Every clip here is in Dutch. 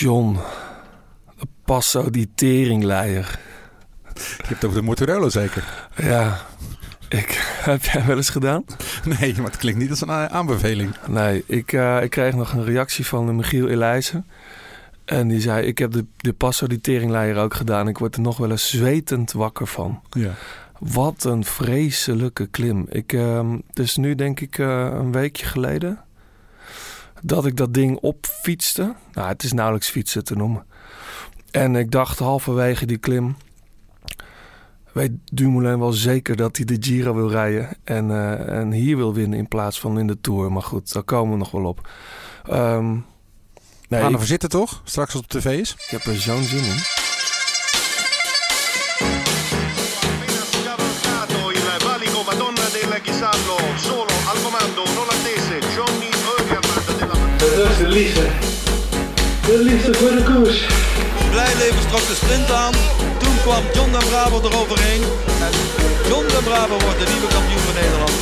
John, Passo die teringleier. Je hebt over de Mortarello zeker? Ja, ik, heb jij wel eens gedaan? Nee, maar het klinkt niet als een aanbeveling. Nee, ik, uh, ik kreeg nog een reactie van Michiel Elijzen. En die zei, ik heb de, de Passo die teringleier ook gedaan. Ik word er nog wel eens zwetend wakker van. Ja. Wat een vreselijke klim. Ik, uh, het is nu denk ik uh, een weekje geleden dat ik dat ding opfietste. Nou, het is nauwelijks fietsen te noemen. En ik dacht halverwege die klim... weet Dumoulin wel zeker dat hij de Giro wil rijden... en, uh, en hier wil winnen in plaats van in de Tour. Maar goed, daar komen we nog wel op. Um, nee, Gaan we zitten toch? Straks op tv is? Ik heb er zo'n zin in. Solo al comando, liefde. De liefde voor de koers. Blijleven trok de sprint aan. Toen kwam John den Bravo eroverheen. En John den Bravo wordt de nieuwe kampioen van Nederland.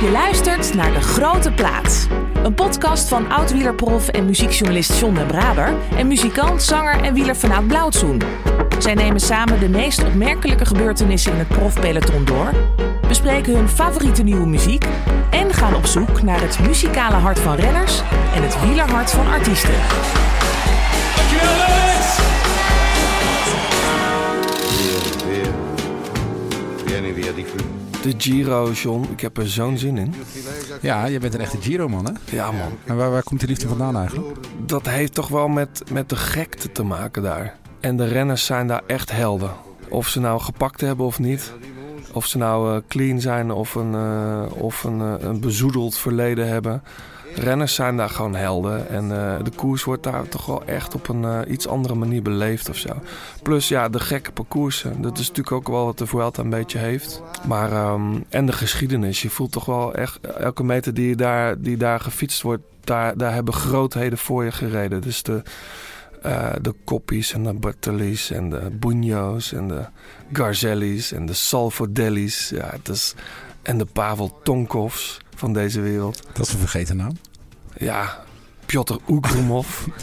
Je luistert naar De Grote Plaats. Een podcast van oud-wielerprof en muziekjournalist John den Braber... en muzikant, zanger en wieler vanuit Blauwtsoen. Zij nemen samen de meest opmerkelijke gebeurtenissen in het profpeloton door... bespreken hun favoriete nieuwe muziek... en gaan op zoek naar het muzikale hart van renners... en het wielerhart van artiesten. De Giro, John. Ik heb er zo'n zin in. Ja, je bent een echte Giro-man, hè? Ja, man. En waar, waar komt die liefde vandaan eigenlijk? Dat heeft toch wel met, met de gekte te maken daar. En de renners zijn daar echt helden. Of ze nou gepakt hebben of niet. Of ze nou uh, clean zijn of een, uh, of een, uh, een bezoedeld verleden hebben. Renners zijn daar gewoon helden. En de koers wordt daar toch wel echt op een iets andere manier beleefd of zo. Plus ja, de gekke parcoursen. Dat is natuurlijk ook wel wat de Vuelta een beetje heeft. Maar, um, en de geschiedenis. Je voelt toch wel echt elke meter die, daar, die daar gefietst wordt... Daar, daar hebben grootheden voor je gereden. Dus de... Uh, de Koppies en de Bartolis en de Bunyo's en de Garzelli's en de Salvodelli's. Ja, het is, en de Pavel Tonkovs van deze wereld. Dat is een vergeten naam. Ja, Piotr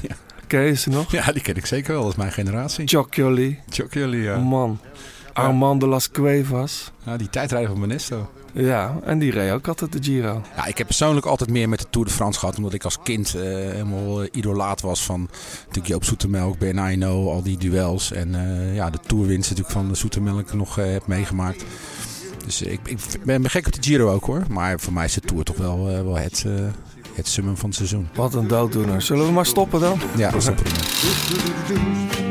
ja. Ken je ze nog? Ja, die ken ik zeker wel. Dat is mijn generatie. Chocjoli. Chocjoli, ja. Man. Armand de las Cuevas. Ja, die tijdrijder van Benesto. Ja, en die reed ook altijd de Giro. Ja, ik heb persoonlijk altijd meer met de Tour de France gehad. Omdat ik als kind uh, helemaal uh, idolaat was van natuurlijk Joop Zoetemelk, Bernardino, al die duels. En uh, ja, de Tourwinst natuurlijk van de Zoetemelk nog heb meegemaakt. Dus ik, ik, ben gek op de Giro ook hoor. Maar voor mij is de Tour toch wel, wel het, het summum van het seizoen. Wat een dooddoener. Zullen we maar stoppen dan? Ja, we stoppen.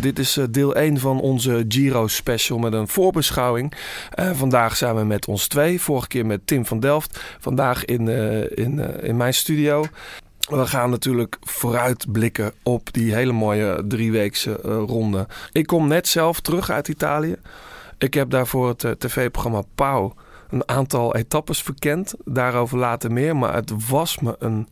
Dit is deel 1 van onze Giro special met een voorbeschouwing. Uh, vandaag zijn we met ons twee. Vorige keer met Tim van Delft. Vandaag in, uh, in, in mijn studio. We gaan natuurlijk vooruitblikken op die hele mooie drieweekse ronde. Ik kom net zelf terug uit Italië. Ik heb daar voor het tv-programma Pauw een aantal etappes verkend. Daarover later meer. Maar het was me een...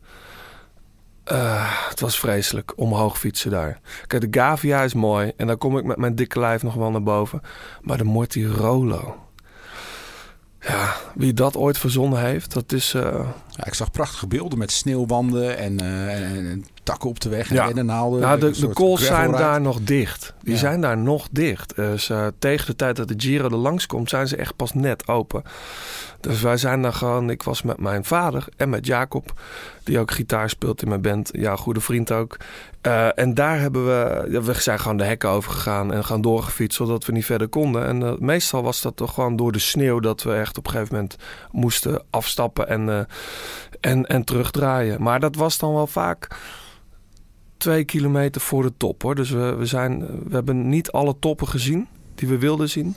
Uh, het was vreselijk, omhoog fietsen daar. Kijk, de Gavia is mooi en daar kom ik met mijn dikke lijf nog wel naar boven. Maar de Mortirolo... Ja, wie dat ooit verzonnen heeft, dat is... Uh... Ja, ik zag prachtige beelden met sneeuwwanden en, uh, en, en takken op de weg en ja. Nou, de, de kools zijn daar nog dicht. Die ja. zijn daar nog dicht. Dus uh, tegen de tijd dat de Giro er langs komt, zijn ze echt pas net open. Dus wij zijn daar gewoon... Ik was met mijn vader en met Jacob, die ook gitaar speelt in mijn band. Ja, goede vriend ook. Uh, en daar hebben we... Ja, we zijn gewoon de hekken overgegaan en gaan doorgefietst, zodat we niet verder konden. En uh, meestal was dat toch gewoon door de sneeuw dat we echt op een gegeven moment moesten afstappen en, en, en terugdraaien. Maar dat was dan wel vaak twee kilometer voor de top hoor. Dus we, we, zijn, we hebben niet alle toppen gezien die we wilden zien.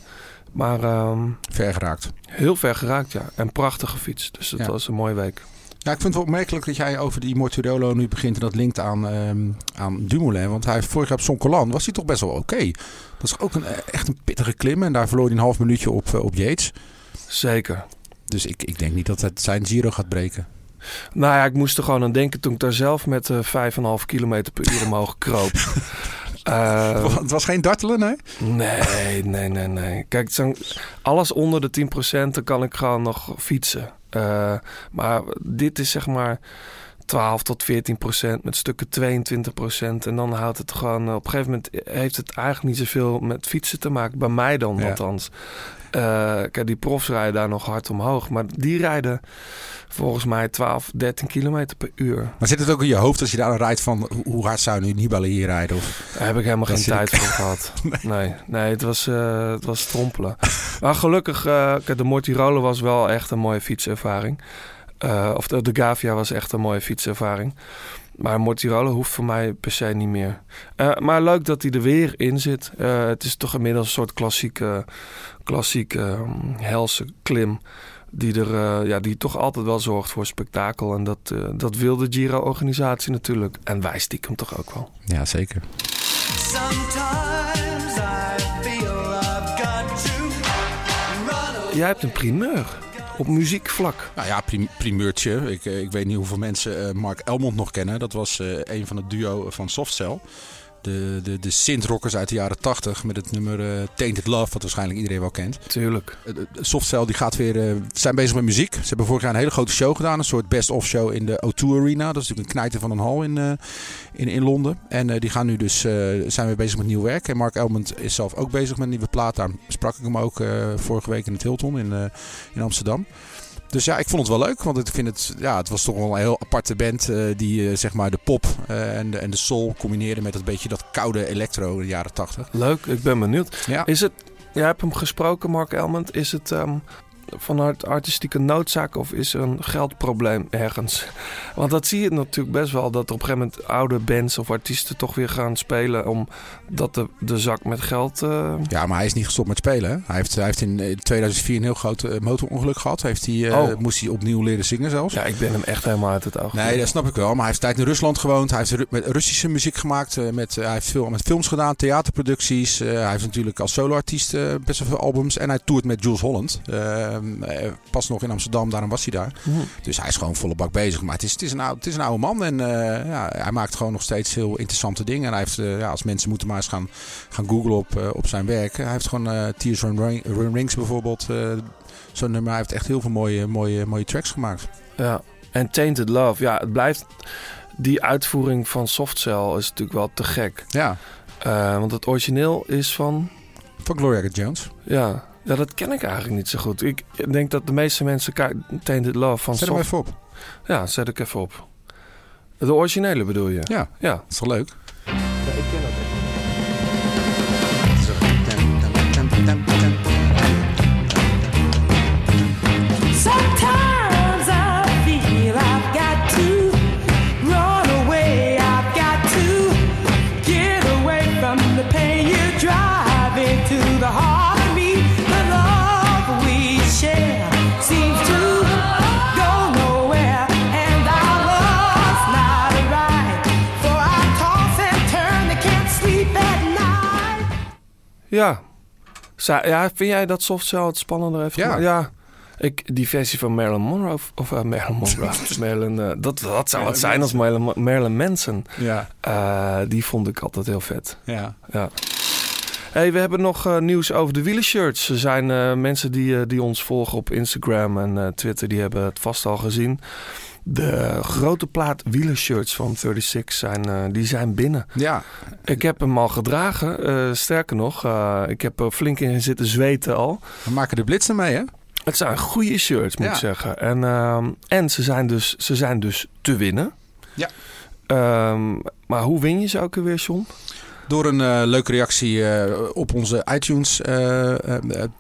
Maar um, ver geraakt. Heel ver geraakt, ja. En prachtig gefietst. Dus dat ja. was een mooie week. Ja, ik vind het wel opmerkelijk dat jij over die Mortirolo nu begint en dat linkt aan, um, aan Dumoulin. Want hij heeft vorig jaar op Soncolan was hij toch best wel oké. Okay. Dat is ook een, echt een pittige klim en daar verloor hij een half minuutje op, uh, op Yates. Zeker. Dus ik, ik denk niet dat het zijn Giro gaat breken. Nou ja, ik moest er gewoon aan denken toen ik daar zelf met uh, 5,5 km per uur omhoog kroop. Uh, het was geen dartelen, nee? Nee, nee, nee, nee. Kijk, zo, alles onder de 10% dan kan ik gewoon nog fietsen. Eh, maar dit is zeg maar 12 tot 14 procent, met stukken 22 procent. En dan houdt het gewoon, op een gegeven moment heeft het eigenlijk niet zoveel met fietsen te maken. Bij mij dan Ja. althans. Eh, kijk, die profs rijden daar nog hard omhoog. Maar die rijden volgens mij 12, 13 kilometer per uur. Maar zit het ook in je hoofd als je daar rijdt van hoe- hard zou nu Nibali hier rijden? Of... Daar heb ik helemaal geen tijd ik- voor gehad. Nee, nee het, was, eh, het was strompelen. maar gelukkig, kijk, de Mortirolo was wel echt een mooie fietservaring. Of de, de Gavia was echt een mooie fietservaring. Maar Mortirolo hoeft voor mij per se niet meer. Maar leuk dat hij er weer in zit. Het is toch inmiddels een soort klassieke, klassieke ehm, helse klim. Die, er, eh, ja, die toch altijd wel zorgt voor spektakel. En dat, eh, dat wil de Giro-organisatie natuurlijk. En wij stiekem toch ook wel. Ja, zeker. Jij hebt een primeur op muziekvlak. Nou ja, prim- primeurtje. Ik, eh, ik weet niet hoeveel mensen eh, Mark Elmond nog kennen. Dat was eh, een van het duo van Softcell. De, de, de synth-rockers uit de jaren 80 met het nummer eh, Tainted Love, wat waarschijnlijk iedereen wel kent. Tuurlijk. De Softcell die gaat weer, eh, zijn bezig met muziek. Ze hebben vorig jaar een hele grote show gedaan. Een soort best-of show in de O2 Arena. Dat is natuurlijk een knijter van een hal in, in, in Londen. En die gaan nu dus, zijn weer bezig met nieuw werk. En Mark Elmond is zelf ook bezig met een nieuwe plaat. Daar sprak ik hem ook vorige week in het Hilton in, in Amsterdam. Dus ja, ik vond het wel leuk. Want ik vind het, ja, het was toch wel een heel aparte band. eh, die eh, zeg maar de pop eh, en, de, en de soul combineerde met een beetje dat koude electro in de jaren 80. Leuk, ik ben benieuwd. Ja. Is het, jij hebt hem gesproken, Mark Elmond. Is het ehm, vanuit artistieke noodzaak of is er een geldprobleem ergens? Want dat zie je natuurlijk best wel. Dat er op een gegeven moment oude bands of artiesten toch weer gaan spelen. Omdat de, de zak met geld... eh, Ja, maar hij is niet gestopt met spelen. Hè? Hij, heeft, hij heeft in eh, 2004 een heel groot eh, motorongeluk gehad. Heeft hij, eh, Oh. Moest hij opnieuw leren zingen zelfs. ja, ik ben hem echt helemaal uit het oog. Nee, dat snap ik wel. Maar hij heeft tijd in Rusland gewoond. Hij heeft met Russische muziek gemaakt. eh, Met, eh, hij heeft veel met films gedaan, theaterproducties. Eh, hij heeft natuurlijk als soloartiest eh, best wel veel albums. En hij toert met Jules Holland. Eh, eh, pas nog in Amsterdam, daarom was hij daar. Hm. Dus hij is gewoon volle bak bezig. Maar het is, het is, een, oude, het is een oude man. En eh, ja, hij maakt gewoon nog steeds heel interessante dingen. En hij heeft, eh, ja, als mensen moeten maar eens gaan, gaan googlen op, op zijn werk. Hij heeft gewoon Tears Ring- Rings bijvoorbeeld. Zo'n nummer. Hij heeft echt heel veel mooie, mooie, mooie tracks gemaakt. Ja, en Tainted Love. Ja, het blijft... Die uitvoering van Softcell is natuurlijk wel te gek. Ja, want het origineel is van... van Gloria Jones. Ja, ja, dat ken ik eigenlijk niet zo goed. Ik denk dat de meeste mensen Tainted Love van Zet hem even op. Ja, zet ik even op. De originele bedoel je? Ja, Ja. dat is toch leuk? Ja. Ja, vind jij dat Softcell het spannender heeft Ja. Ja. Ik, die versie van Marilyn Monroe, of, of eh, Marilyn Monroe, Marilyn, eh, dat, dat zou wat zijn als Marilyn, Marilyn Manson. Ja, Eh, die vond ik altijd heel vet. ja. Ja. Hey, we hebben nog nieuws over de wielershirts. Er zijn mensen die, die ons volgen op Instagram en Twitter, die hebben het vast al gezien. De grote plaat wielershirts van 36 zijn, eh, die zijn binnen. Ja, Ik heb hem al gedragen. eh, sterker nog, eh, ik heb er flink in zitten zweten al. we maken de blitz mee, hè? Het zijn goede shirts, moet Ja. ik zeggen. En, ehm, en ze, zijn dus, ze zijn dus te winnen. Ja. Ehm, maar hoe win je ze ook alweer, John? Door een eh, leuke reactie eh, op onze iTunes eh,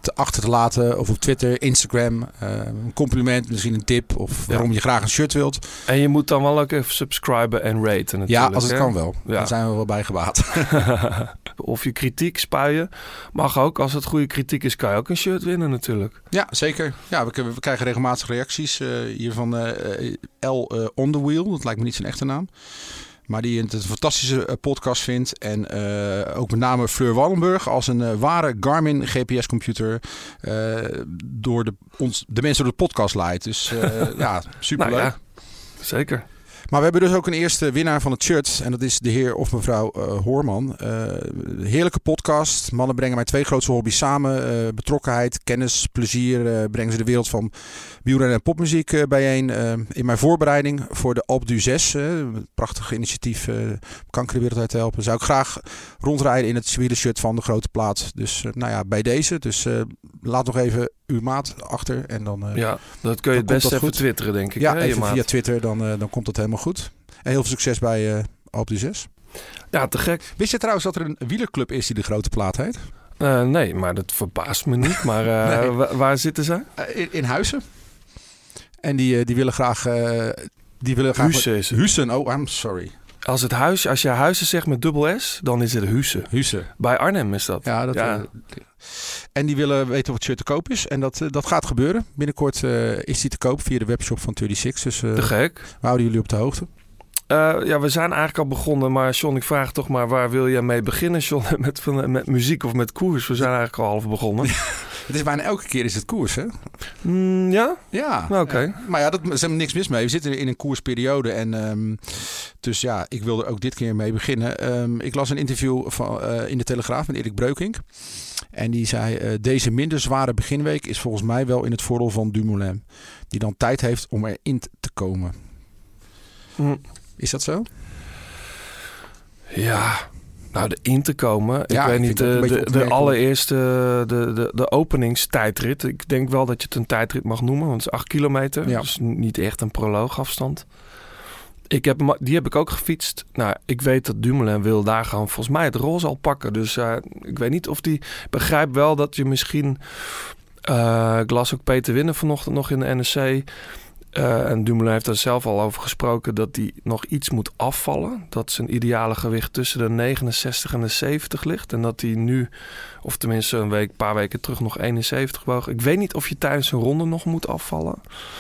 te achter te laten. Of op Twitter, Instagram. een compliment, misschien een tip. Of waarom je graag een shirt wilt. En je moet dan wel ook even subscriben en raten natuurlijk. Ja, als het hè? kan wel. Ja. Daar zijn we wel bij gebaat. of je kritiek spuien. Mag ook. Als het goede kritiek is, kan je ook een shirt winnen natuurlijk. Ja, zeker. Ja, we, we krijgen regelmatig reacties hier van eh, L On The Wheel. Dat lijkt me niet zijn echte naam. Maar die het een fantastische eh, podcast vindt. En eh, ook met name Fleur Wallenburg als een eh, ware Garmin GPS-computer door de, ons, de mensen door de podcast leidt. Dus ja, superleuk. Nou ja, zeker. Maar we hebben dus ook een eerste winnaar van het shirt. En dat is de heer of mevrouw eh, Hoorman. Eh, heerlijke podcast. Mannen brengen mijn twee grootste hobby's samen. Eh, betrokkenheid, kennis, plezier. brengen ze de wereld van wielrennen en popmuziek bijeen. In mijn voorbereiding voor de Alp du 6. een prachtig initiatief om kanker de wereld uit helpen. Zou ik graag rondrijden in het shirt van de grote plaats. Dus nou ja, bij deze. Dus laat nog even uw maat achter. En dan... eh, Ja, dat kun je het best even goed. twitteren, denk ik. ja, hè, even via Twitter, dan, eh, dan komt dat helemaal goed. En heel veel succes bij eh Alp du 6. Ja, te gek. Wist je trouwens dat er een wielerclub is die de grote plaat heet? Eh, nee, maar dat verbaast me niet. Maar eh, Nee. wa- waar zitten ze? Eh, in, in Huizen. En die, eh, die willen graag... eh, die willen graag. Hussen, oh, I'm sorry. Als, het huis, als je huizen zegt met dubbel S, dan is het Husse. Hussen. Bij Arnhem is dat. Ja, dat, Ja. eh, en die willen weten het shirt te koop is. En dat, eh, dat gaat gebeuren. Binnenkort eh, is die te koop via de webshop van 36. Dus eh, Te gek. we houden jullie op de hoogte. Eh, ja, we zijn eigenlijk al begonnen. Maar John, ik vraag toch maar, waar wil jij mee beginnen, John? Met, van- met muziek of met koers? We zijn eigenlijk al half begonnen. Het is bijna elke keer is het koers, hè? Mm, ja? Ja. Oké. Ja. Maar ja, dat is helemaal niks mis mee. We zitten in een koersperiode. En, ehm, dus ja, ik wil er ook dit keer mee beginnen. Ehm, ik las een interview van, eh, in de Telegraaf met Erik Breukink. En die zei, eh, deze minder zware beginweek is volgens mij wel in het voordeel van Dumoulin. Die dan tijd heeft om erin te komen. Mm. Is dat zo? Ja, nou, erin te komen. Ik Ja, weet ik niet, vind het ook de, de, de allereerste, de, de, de openingstijdrit. Ik denk wel dat je het een tijdrit mag noemen, want het is 8 kilometer. Ja. Dus niet echt een proloogafstand. Ik heb, die heb ik ook gefietst. Nou, ik weet dat Dumoulin wil daar gewoon volgens mij het roze al pakken. Dus eh, ik weet niet of die... Begrijp wel dat je misschien... eh, ik las ook Peter Winnen vanochtend nog in de NSC. Eh, en Dumoulin heeft daar zelf al over gesproken dat hij nog iets moet afvallen. Dat zijn ideale gewicht tussen de 69 en de 70 ligt. En dat hij nu, of tenminste een week, paar weken terug, nog 71 woog. Ik weet niet of je tijdens een ronde nog moet afvallen.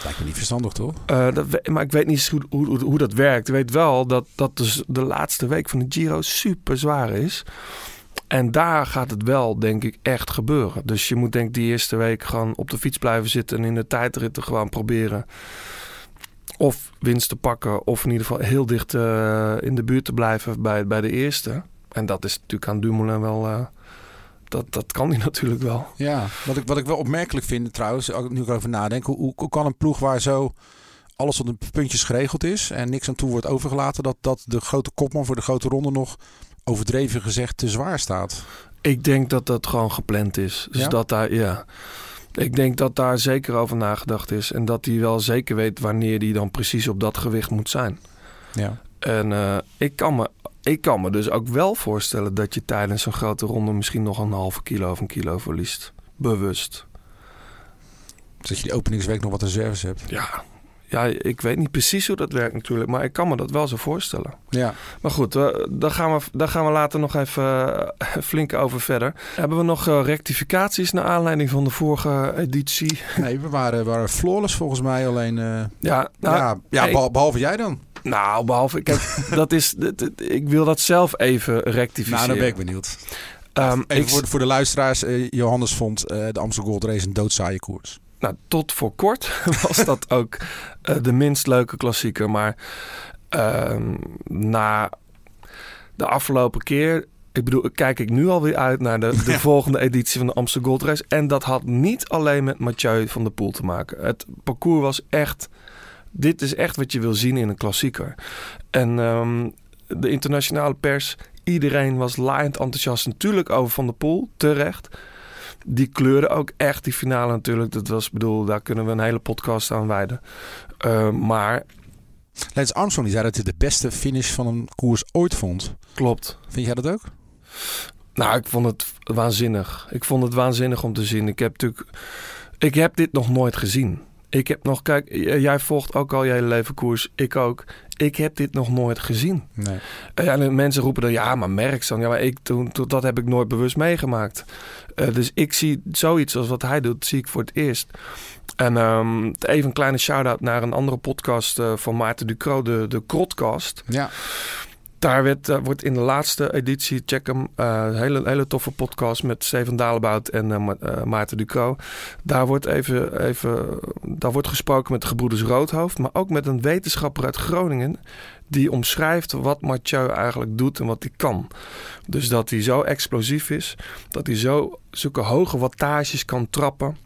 Lijkt me niet verstandig, toch? Eh, dat, maar ik weet niet hoe, hoe dat werkt. Ik weet wel dat, dat dus de laatste week van de Giro super zwaar is. En daar gaat het wel, denk ik, echt gebeuren. Dus je moet denk ik die eerste week gewoon op de fiets blijven zitten... en in de tijdritten gewoon proberen of winst te pakken... of in ieder geval heel dicht eh, in de buurt te blijven bij, bij de eerste. En dat is natuurlijk aan Dumoulin wel... eh, dat, dat kan hij natuurlijk wel. Ja, wat ik, wat ik wel opmerkelijk vind trouwens, nu ik erover nadenk, hoe, hoe, kan een ploeg waar zo alles tot een puntjes geregeld is en niks aan toe wordt overgelaten, dat, dat de grote kopman voor de grote ronde nog overdreven gezegd te zwaar staat? Ik denk dat dat gewoon gepland is. Dus Ja? dat daar, ja. Ik denk dat daar zeker over nagedacht is. En dat hij wel zeker weet wanneer hij dan precies op dat gewicht moet zijn. Ja. En eh, ik, kan me, ik kan me dus ook wel voorstellen dat je tijdens een grote ronde misschien nog een halve kilo of een kilo verliest. Bewust. Dus dat je die openingsweek nog wat reserves hebt. Ja. Ja, ik weet niet precies hoe dat werkt natuurlijk, maar ik kan me dat wel zo voorstellen. Ja. Maar goed, eh, daar, gaan we, daar gaan we later nog even eh, flink over verder. Hebben we nog eh, rectificaties naar aanleiding van de vorige editie? Nee, we waren, waren flawless volgens mij, alleen... eh, Ja, nou, ja, ja hey. behal- behalve jij dan. nou behalve, kijk, dat is, dat- dat- ik wil dat zelf even rectificeren. Nou, dan ben ik benieuwd. Ehm, Even ik, voor, de- voor de luisteraars, Johannes vond de Amsterdam Gold Race een doodzaaie koers. Nou, tot voor kort was dat ook eh, de minst leuke klassieker. Maar ehm, na de afgelopen keer... Ik bedoel, kijk ik nu alweer uit naar de, de volgende editie van de Amsterdam Gold Race. En dat had niet alleen met Mathieu van der Poel te maken. Het parcours was echt... Dit is echt wat je wil zien in een klassieker. En ehm, de internationale pers, iedereen was laaiend enthousiast natuurlijk over Van der Poel, terecht. Die kleurde ook echt die finale natuurlijk. Dat was, bedoel, daar kunnen we een hele podcast aan wijden. Eh, maar Lance Armstrong die zei dat hij de beste finish van een koers ooit vond. klopt. Vind jij dat ook? Nou, ik vond het waanzinnig. Ik vond het waanzinnig om te zien. Ik heb natuurlijk, ik heb dit nog nooit gezien. Ik heb nog, kijk, jij volgt ook al je hele leven koers. Ik ook. Ik heb dit nog nooit gezien. Nee. Eh, en mensen roepen dan, ja, maar Merckx dan. Ja, maar ik, toen, toen- dat heb ik nooit bewust meegemaakt. Eh, dus ik zie zoiets als wat hij doet, zie ik voor het eerst. En ehm, even een kleine shout-out naar een andere podcast eh, van Maarten Ducro, de, de Krotcast. Ja. Daar werd, daar wordt in de laatste editie, check hem, eh, hele, hele toffe podcast met Steven Dalebout en eh, Ma- eh, Maarten Ducro. Daar wordt, even, even, daar wordt gesproken met de gebroeders Roodhoofd, maar ook met een wetenschapper uit Groningen. Die omschrijft wat Mathieu eigenlijk doet en wat hij kan. Dus dat hij zo explosief is, dat hij zo zulke hoge wattages kan trappen.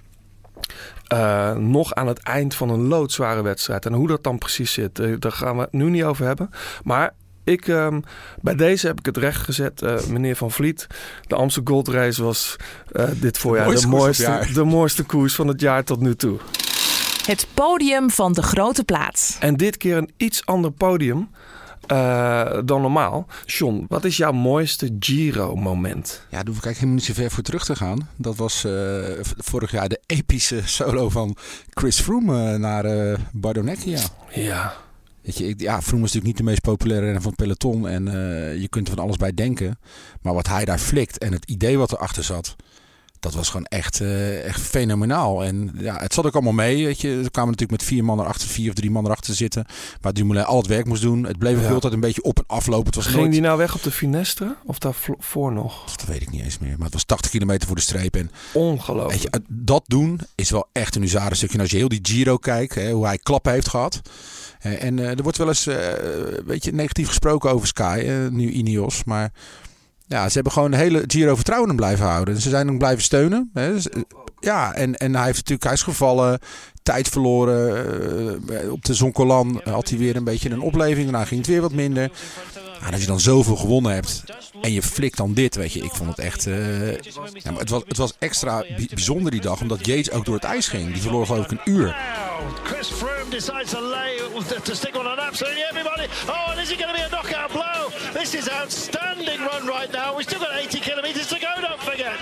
Eh, nog aan het eind van een loodzware wedstrijd. En hoe dat dan precies zit, eh, daar gaan we het nu niet over hebben. Maar ik, ehm, bij deze heb ik het recht gezet, eh, meneer Van Vliet. De Amsterdam Gold Race was eh, dit voorjaar mooiste de, mooiste, de mooiste koers van het jaar tot nu toe. Het podium van de grote plaats. En dit keer een iets ander podium eh, dan normaal. John, wat is jouw mooiste Giro-moment? Ja, daar hoef ik eigenlijk helemaal niet zo ver voor terug te gaan. Dat was eh, vorig jaar de epische solo van Chris Froome naar Bardonecchia. Ja, Weet je, ik, ja, Froome is natuurlijk niet de meest populaire renner van het peloton. En eh, je kunt er van alles bij denken. Maar wat hij daar flikt en het idee wat erachter zat... Dat was gewoon echt, eh, echt fenomenaal. En ja, het zat ook allemaal mee. Weet je. Er kwamen natuurlijk met vier man erachter, vier of drie man erachter zitten. Waar Dumoulin al het werk moest doen. Het bleef Ja. altijd een beetje op en aflopen. Het was ging nooit... die nou weg op de Finestre? Of daarvoor nog? Dat weet ik niet eens meer. Maar het was 80 kilometer voor de streep. En Ongelooflijk. Weet je, dat doen is wel echt een huzarenstukje. En als je heel die Giro kijkt, hè, hoe hij klappen heeft gehad. Eh, En eh, er wordt wel eens eh, weet je, negatief gesproken over Sky, eh, nu Ineos. Maar ja, ze hebben gewoon de hele Giro vertrouwen in blijven houden. Ze zijn hem blijven steunen. Hè. Eh, ja, en, en hij heeft natuurlijk, hij is gevallen, tijd verloren. eh, op de Zoncolan had hij weer een beetje een opleving. Daarna ging het weer wat minder. En als je dan zoveel gewonnen hebt en je flikt dan dit, weet je. Ik vond het echt... eh, ja, het, was, het was extra bi- bijzonder die dag, omdat Yates ook door het ijs ging. Die verloor geloof ik een uur. Chris Froome decides to lay to stick one on absolutely everybody. Oh, and is it going to be a knockout blow? This is outstanding run right now. We've still got 80 kilometres to go. Don't forget.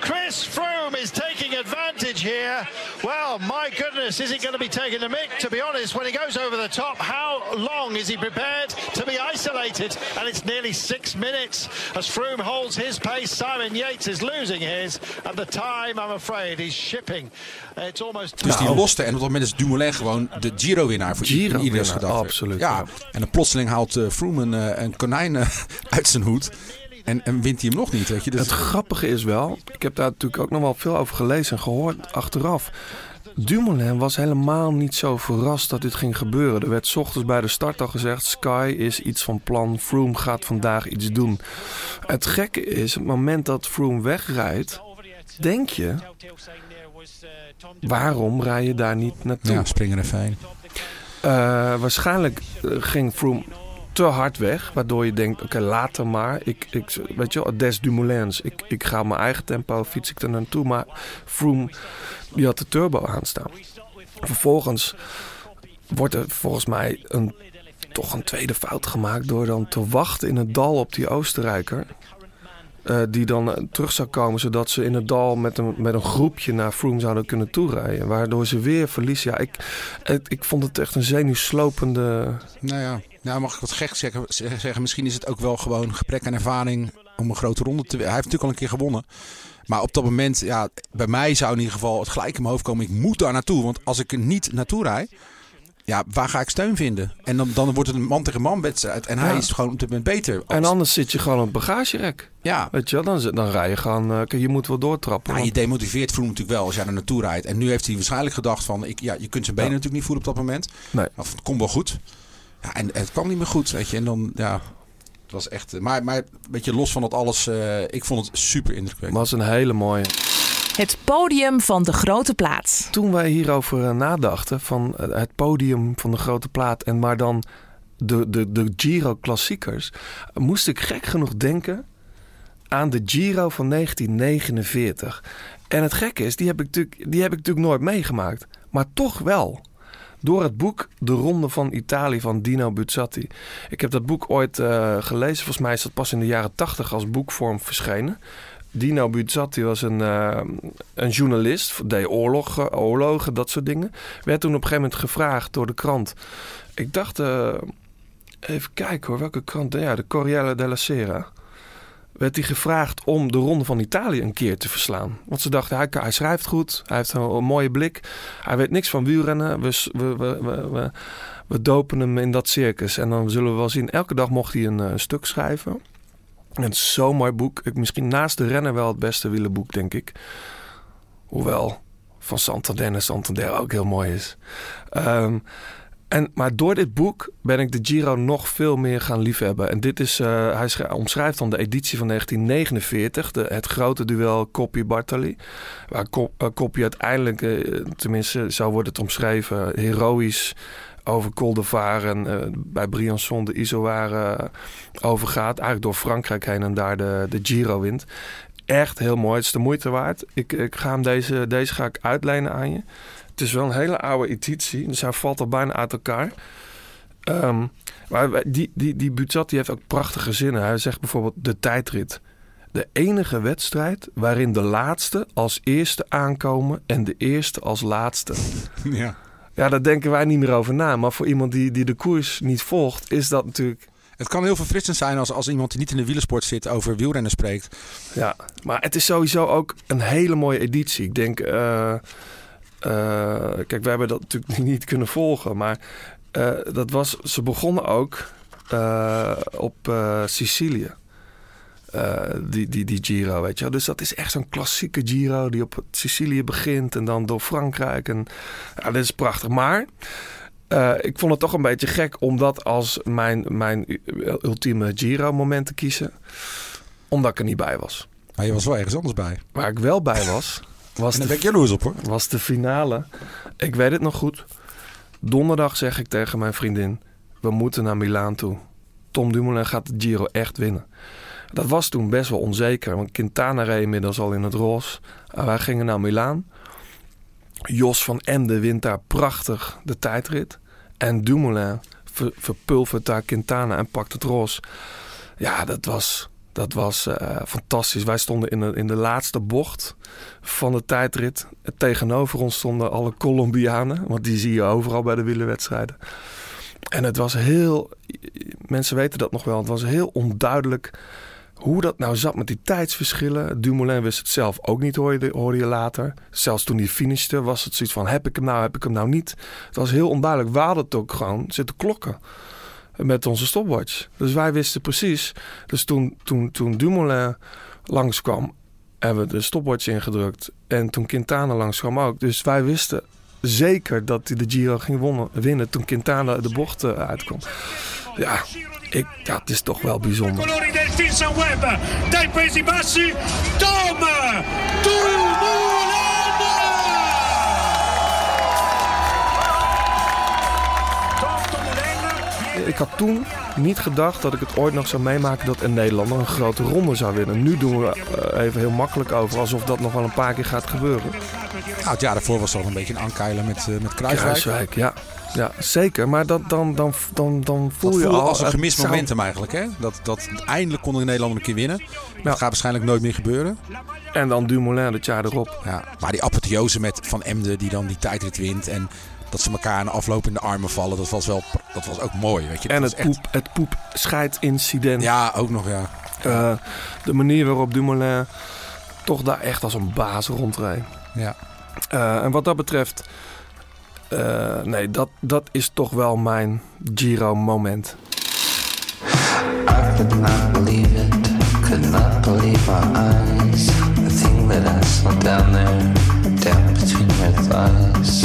Chris Froome is taking advantage here. Well, my goodness, is he going to be taking the mick? To be honest, when he goes over the top, how long is he prepared to be isolated? And it's nearly six minutes as Froome holds his pace. Simon Yates is losing his, and the time, I'm afraid, he's shipping. It's almost Dus die loste. En op dat moment is Dumoulin gewoon de Giro-winnaar voor Giro iedereen's gedachte. absoluut, Ja. ja. En dan plotseling haalt eh, Froome een, eh, een konijn eh, uit zijn hoed. En, en wint hij hem nog niet, weet je. Dus, Het grappige is wel, ik heb daar natuurlijk ook nog wel veel over gelezen en gehoord achteraf. Dumoulin was helemaal niet zo verrast dat dit ging gebeuren. Er werd 's ochtends bij de start al gezegd: Sky is iets van plan. Froome gaat vandaag iets doen. Het gekke is, het moment dat Froome wegrijdt, denk je: waarom rij je daar niet naartoe? ja, spring er heen. Eh, waarschijnlijk eh, ging Froome te hard weg. Waardoor je denkt, oké, later maar. Ik, ik, weet je wel, des Dumoulins. Ik, ik ga mijn eigen tempo, fiets ik er naartoe. Maar Froome, die had de turbo aanstaan. Vervolgens wordt er volgens mij een, toch een tweede fout gemaakt... door dan te wachten in het dal op die Oostenrijker... Eh, die dan eh, terug zou komen, zodat ze in het dal met een, met een groepje naar Froome zouden kunnen toerijden. Waardoor ze weer verliezen. Ja, ik, ik, ik vond het echt een zenuwslopende. Nou ja, nou mag ik wat gek zeggen, zeggen. Misschien is het ook wel gewoon gebrek aan ervaring om een grote ronde te winnen. Hij heeft natuurlijk al een keer gewonnen. Maar op dat moment, ja, bij mij zou in ieder geval het gelijk in mijn hoofd komen. Ik moet daar naartoe. Want als ik er niet naartoe rijd, ja, waar ga ik steun vinden? En dan, dan wordt het een man tegen man wedstrijd. En hij Ja. is gewoon op dit moment beter. En anders zit je gewoon op bagagerek. ja, Weet je wel, dan, dan rij je gewoon. kijk, je moet wel doortrappen. Nou, je demotiveert Froome natuurlijk wel als jij er naartoe rijdt. En nu heeft hij waarschijnlijk gedacht van... Ik, ja, je kunt zijn benen Ja. natuurlijk niet voelen op dat moment. Nee. Of het komt wel goed. Ja, en het kwam niet meer goed, weet je. En dan, ja... Het was echt... eh, Maar, maar een beetje los van dat alles... eh, ik vond het super indrukwekkend. was een hele mooie. Het podium van de grote plaats. Toen wij hierover eh, nadachten, van het podium van de grote plaat en maar dan de, de, de Giro klassiekers, moest ik gek genoeg denken aan de Giro van 1949. En het gekke is, die heb ik natuurlijk, die heb ik natuurlijk nooit meegemaakt, maar toch wel. Door het boek De Ronde van Italië van Dino Buzzati. Ik heb dat boek ooit eh, gelezen. Volgens mij is dat pas in de jaren tachtig als boekvorm verschenen. Dino Buzzati was een, eh, een journalist, deed oorlog, oorlogen, dat soort dingen. Werd toen op een gegeven moment gevraagd door de krant. Ik dacht, eh, even kijken hoor, welke krant? Ja, de Corriere della Sera. Werd hij gevraagd om de Ronde van Italië een keer te verslaan. Want ze dachten, hij, schrijft goed, hij heeft een, mooie blik. Hij weet niks van wielrennen. We, we, we, we, dopen hem in dat circus. En dan zullen we wel zien, elke dag mocht hij een eh, stuk schrijven. En het zo'n mooi boek. Ik, misschien naast de renner wel het beste wielenboek, denk ik. Hoewel van Santander en Santander ook heel mooi is. Ehm, en, maar door dit boek ben ik de Giro nog veel meer gaan liefhebben. En dit is, eh, hij schri- omschrijft dan de editie van 1949, de, het grote duel Coppi-Bartali. Waar Cop- eh, Coppi uiteindelijk, eh, tenminste zo wordt het omschreven, heroïs over Col de Var en eh, bij Briançon de Izoar eh, overgaat. Eigenlijk door Frankrijk heen en daar de, de Giro wint. Echt heel mooi. Het is de moeite waard. Ik, ik ga hem deze, deze ga ik uitlenen aan je. Het is wel een hele oude editie, dus hij valt al bijna uit elkaar. Ehm, maar die, die, die die heeft ook prachtige zinnen. Hij zegt bijvoorbeeld de tijdrit. De enige wedstrijd waarin de laatste als eerste aankomen en de eerste als laatste. Ja. Ja, daar denken wij niet meer over na. Maar voor iemand die, die de koers niet volgt, is dat natuurlijk... Het kan heel verfrissend zijn als, als iemand die niet in de wielersport zit over wielrennen spreekt. Ja, maar het is sowieso ook een hele mooie editie. Ik denk, eh, kijk, we hebben dat natuurlijk niet kunnen volgen, maar eh, dat was, ze begonnen ook eh, op eh, Sicilië. Eh, die, die, die Giro, weet je. Dus dat is echt zo'n klassieke Giro die op Sicilië begint en dan door Frankrijk. En ja, dit is prachtig. Maar eh, ik vond het toch een beetje gek om dat als mijn, mijn ultieme Giro-moment te kiezen. Omdat ik er niet bij was. Maar je was wel ergens anders bij. Waar ik wel bij was, was, En daar de, ben ik jaloers op hoor. was de finale. Ik weet het nog goed. Donderdag zeg ik tegen mijn vriendin: we moeten naar Milaan toe. Tom Dumoulin gaat de Giro echt winnen. Dat was toen best wel onzeker, want Quintana reed inmiddels al in het roze. En wij gingen naar Milaan. Jos van Emden wint daar prachtig de tijdrit. En Dumoulin ver, verpulvert daar Quintana en pakt het roze. Ja, dat was, dat was eh, fantastisch. Wij stonden in de, in de laatste bocht van de tijdrit. Tegenover ons stonden alle Colombianen. Want die zie je overal bij de wielerwedstrijden. En het was heel... Mensen weten dat nog wel. Het was heel onduidelijk hoe dat nou zat met die tijdsverschillen. Dumoulin wist het zelf ook niet, hoorde, je later. Zelfs toen hij finishte was het zoiets van... heb ik hem nou, heb ik hem nou niet? Het was heel onduidelijk. We hadden het ook gewoon zitten klokken met onze stopwatch. Dus wij wisten precies. Dus toen, toen, toen Dumoulin langskwam, hebben we de stopwatch ingedrukt. En toen Quintana langskwam ook. Dus wij wisten zeker dat hij de Giro ging wonnen, winnen toen Quintana de bocht eh, uitkwam. Ja, ik, ja, het is toch wel bijzonder. del Ik had toen niet gedacht dat ik het ooit nog zou meemaken dat een Nederlander een grote ronde zou winnen. Nu doen we eh, even heel makkelijk over, alsof dat nog wel een paar keer gaat gebeuren. Nou, het jaar daarvoor was het al een beetje een aankeilen met, eh met Kruiswijk. Kruiswijk, ja. Ja, zeker. Maar dat, dan, dan, dan, dan voel Dat je al... als een gemist zou- momentum eigenlijk. Hè? Dat, dat eindelijk kon de Nederlander een keer winnen. Dat Ja. gaat waarschijnlijk nooit meer gebeuren. En dan Dumoulin het jaar erop. Ja. Maar die apotheose met Van Emden die dan die tijdrit wint. En dat ze elkaar aan de afloop in de armen vallen. Dat was, wel, dat was ook mooi. Weet je? Dat En het echt- poep, het poep scheidincident. Ja, ook nog ja. Eh, de manier waarop Dumoulin toch daar echt als een baas rondreed. ja. Eh, en wat dat betreft... eh, nee, dat, dat is toch wel mijn Giro-moment. I could not believe it, could not believe my eyes. The thing that I saw down there, down between her thighs.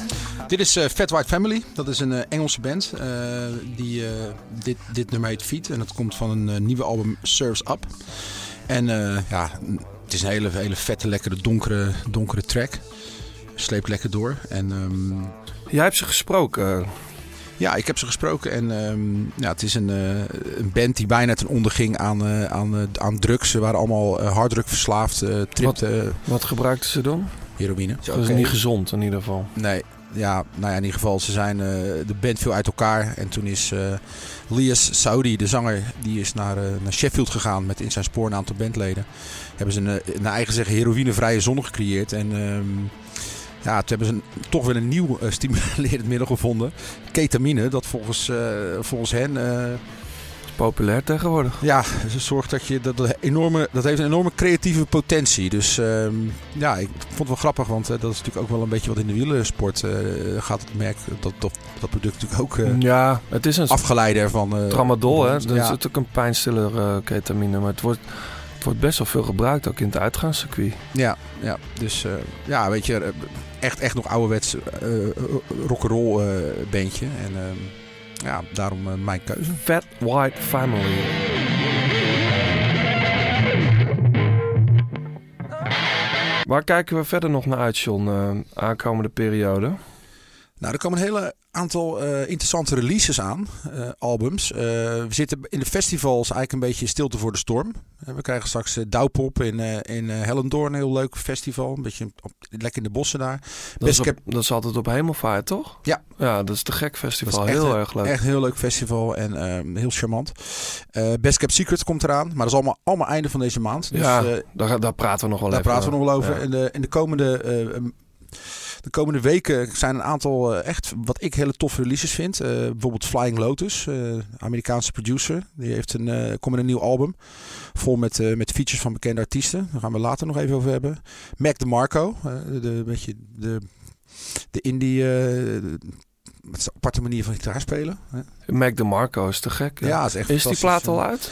Dit is eh, Fat White Family. Dat is een eh, Engelse band. eh, die dit, dit nummer heet Feet. En dat komt van een nieuwe album Serves Up. En ja, het is een hele, hele vette, lekkere, donkere, donkere track. Sleept lekker door. En ehm, Jij hebt ze gesproken. Ja, ik heb ze gesproken en ehm, ja, het is een, een band die bijna ten onder ging aan, aan, aan drugs. Ze waren allemaal harddruk verslaafd, eh tripte, eh, Wat gebruikten ze dan? heroïne. Dat is niet gezond in ieder geval. Nee, ja, nou ja, in ieder geval, ze zijn eh, de band viel uit elkaar. En toen is eh Lias Saudi, de zanger, die is naar, eh, naar Sheffield gegaan met in zijn spoor een aantal bandleden. Hebben ze een, naar eigen zeggen, heroïnevrije zone gecreëerd. En ehm, ja, toen hebben ze toch wel een nieuw stimulerend middel gevonden. Ketamine, dat volgens, volgens hen... Populair tegenwoordig. ja, ze zorgt dat je dat, dat, enorme, dat heeft een enorme creatieve potentie. Dus ehm, ja, ik vond het wel grappig, want eh, dat is natuurlijk ook wel een beetje wat in de wielersport eh, gaat. Het merk dat, dat dat product natuurlijk ook eh, Ja, het is een afgeleide ervan. eh, tramadol, hè. Dat ja. is natuurlijk een pijnstiller eh, ketamine. Maar het wordt, het wordt best wel veel gebruikt, ook in het uitgaanscircuit. Ja, ja, dus eh, ja, weet je, echt, echt nog ouderwets eh rock'n'roll eh bandje. En ehm, ja, daarom eh, mijn keuze. Fat White Family. Waar kijken we verder nog naar uit, John, eh, aankomende periode? Nou, er komen een hele aantal eh, interessante releases aan, eh, albums. Eh, we zitten in de festivals eigenlijk een beetje stilte voor de storm. We krijgen straks Douwpop in, in Hellendoorn, een heel leuk festival. Een beetje op, lekker in de bossen daar. Dat is, Best op- dat is altijd op Hemelvaart, toch? Ja. Ja, dat is te gek festival. Echt Heel erg leuk. Echt een heel leuk festival en ehm, heel charmant. Best Kept Secret komt eraan, maar dat is allemaal, allemaal einde van deze maand. Dus, ja, daar, daar praten we nog wel Daar even praten we nog wel over. Ja. In, de, in de komende. De komende weken zijn een aantal eh, echt wat ik hele toffe releases vind. Eh, bijvoorbeeld Flying Lotus, eh, Amerikaanse producer. Die heeft een, komt met een nieuw album. Vol met, met features van bekende artiesten. Daar gaan we later nog even over hebben. Mac DeMarco, de, beetje de, de indie... met zijn aparte manier van gitaar spelen. Mac DeMarco is te gek. hè? Ja, is echt Is die plaat al uit?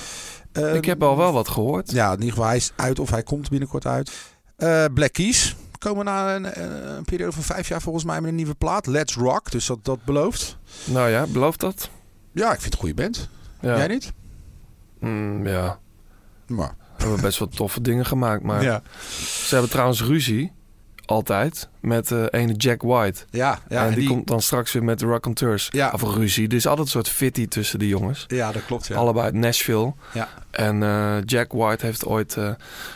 Eh, Ik heb al wel wat gehoord. Ja, in ieder geval hij is uit of hij komt binnenkort uit. Black Keys komen na een, eh, een periode van vijf jaar volgens mij met een nieuwe plaat. Let's Rock, dus dat, dat belooft. Nou ja, belooft dat? Ja, ik vind het een goede band. Ja. Jij niet? Mm, ja. Maar. We hebben best wel toffe dingen gemaakt. Maar Ja. ze hebben trouwens ruzie. Altijd. Met eh ene Jack White. Ja, ja, en en die, die- komt dan straks weer met de Raconteurs. Ja. Of ruzie. Er is altijd een soort fitty tussen die jongens. Ja, dat klopt. Ja. Allebei uit Nashville. Ja. En eh, Jack White heeft ooit eh,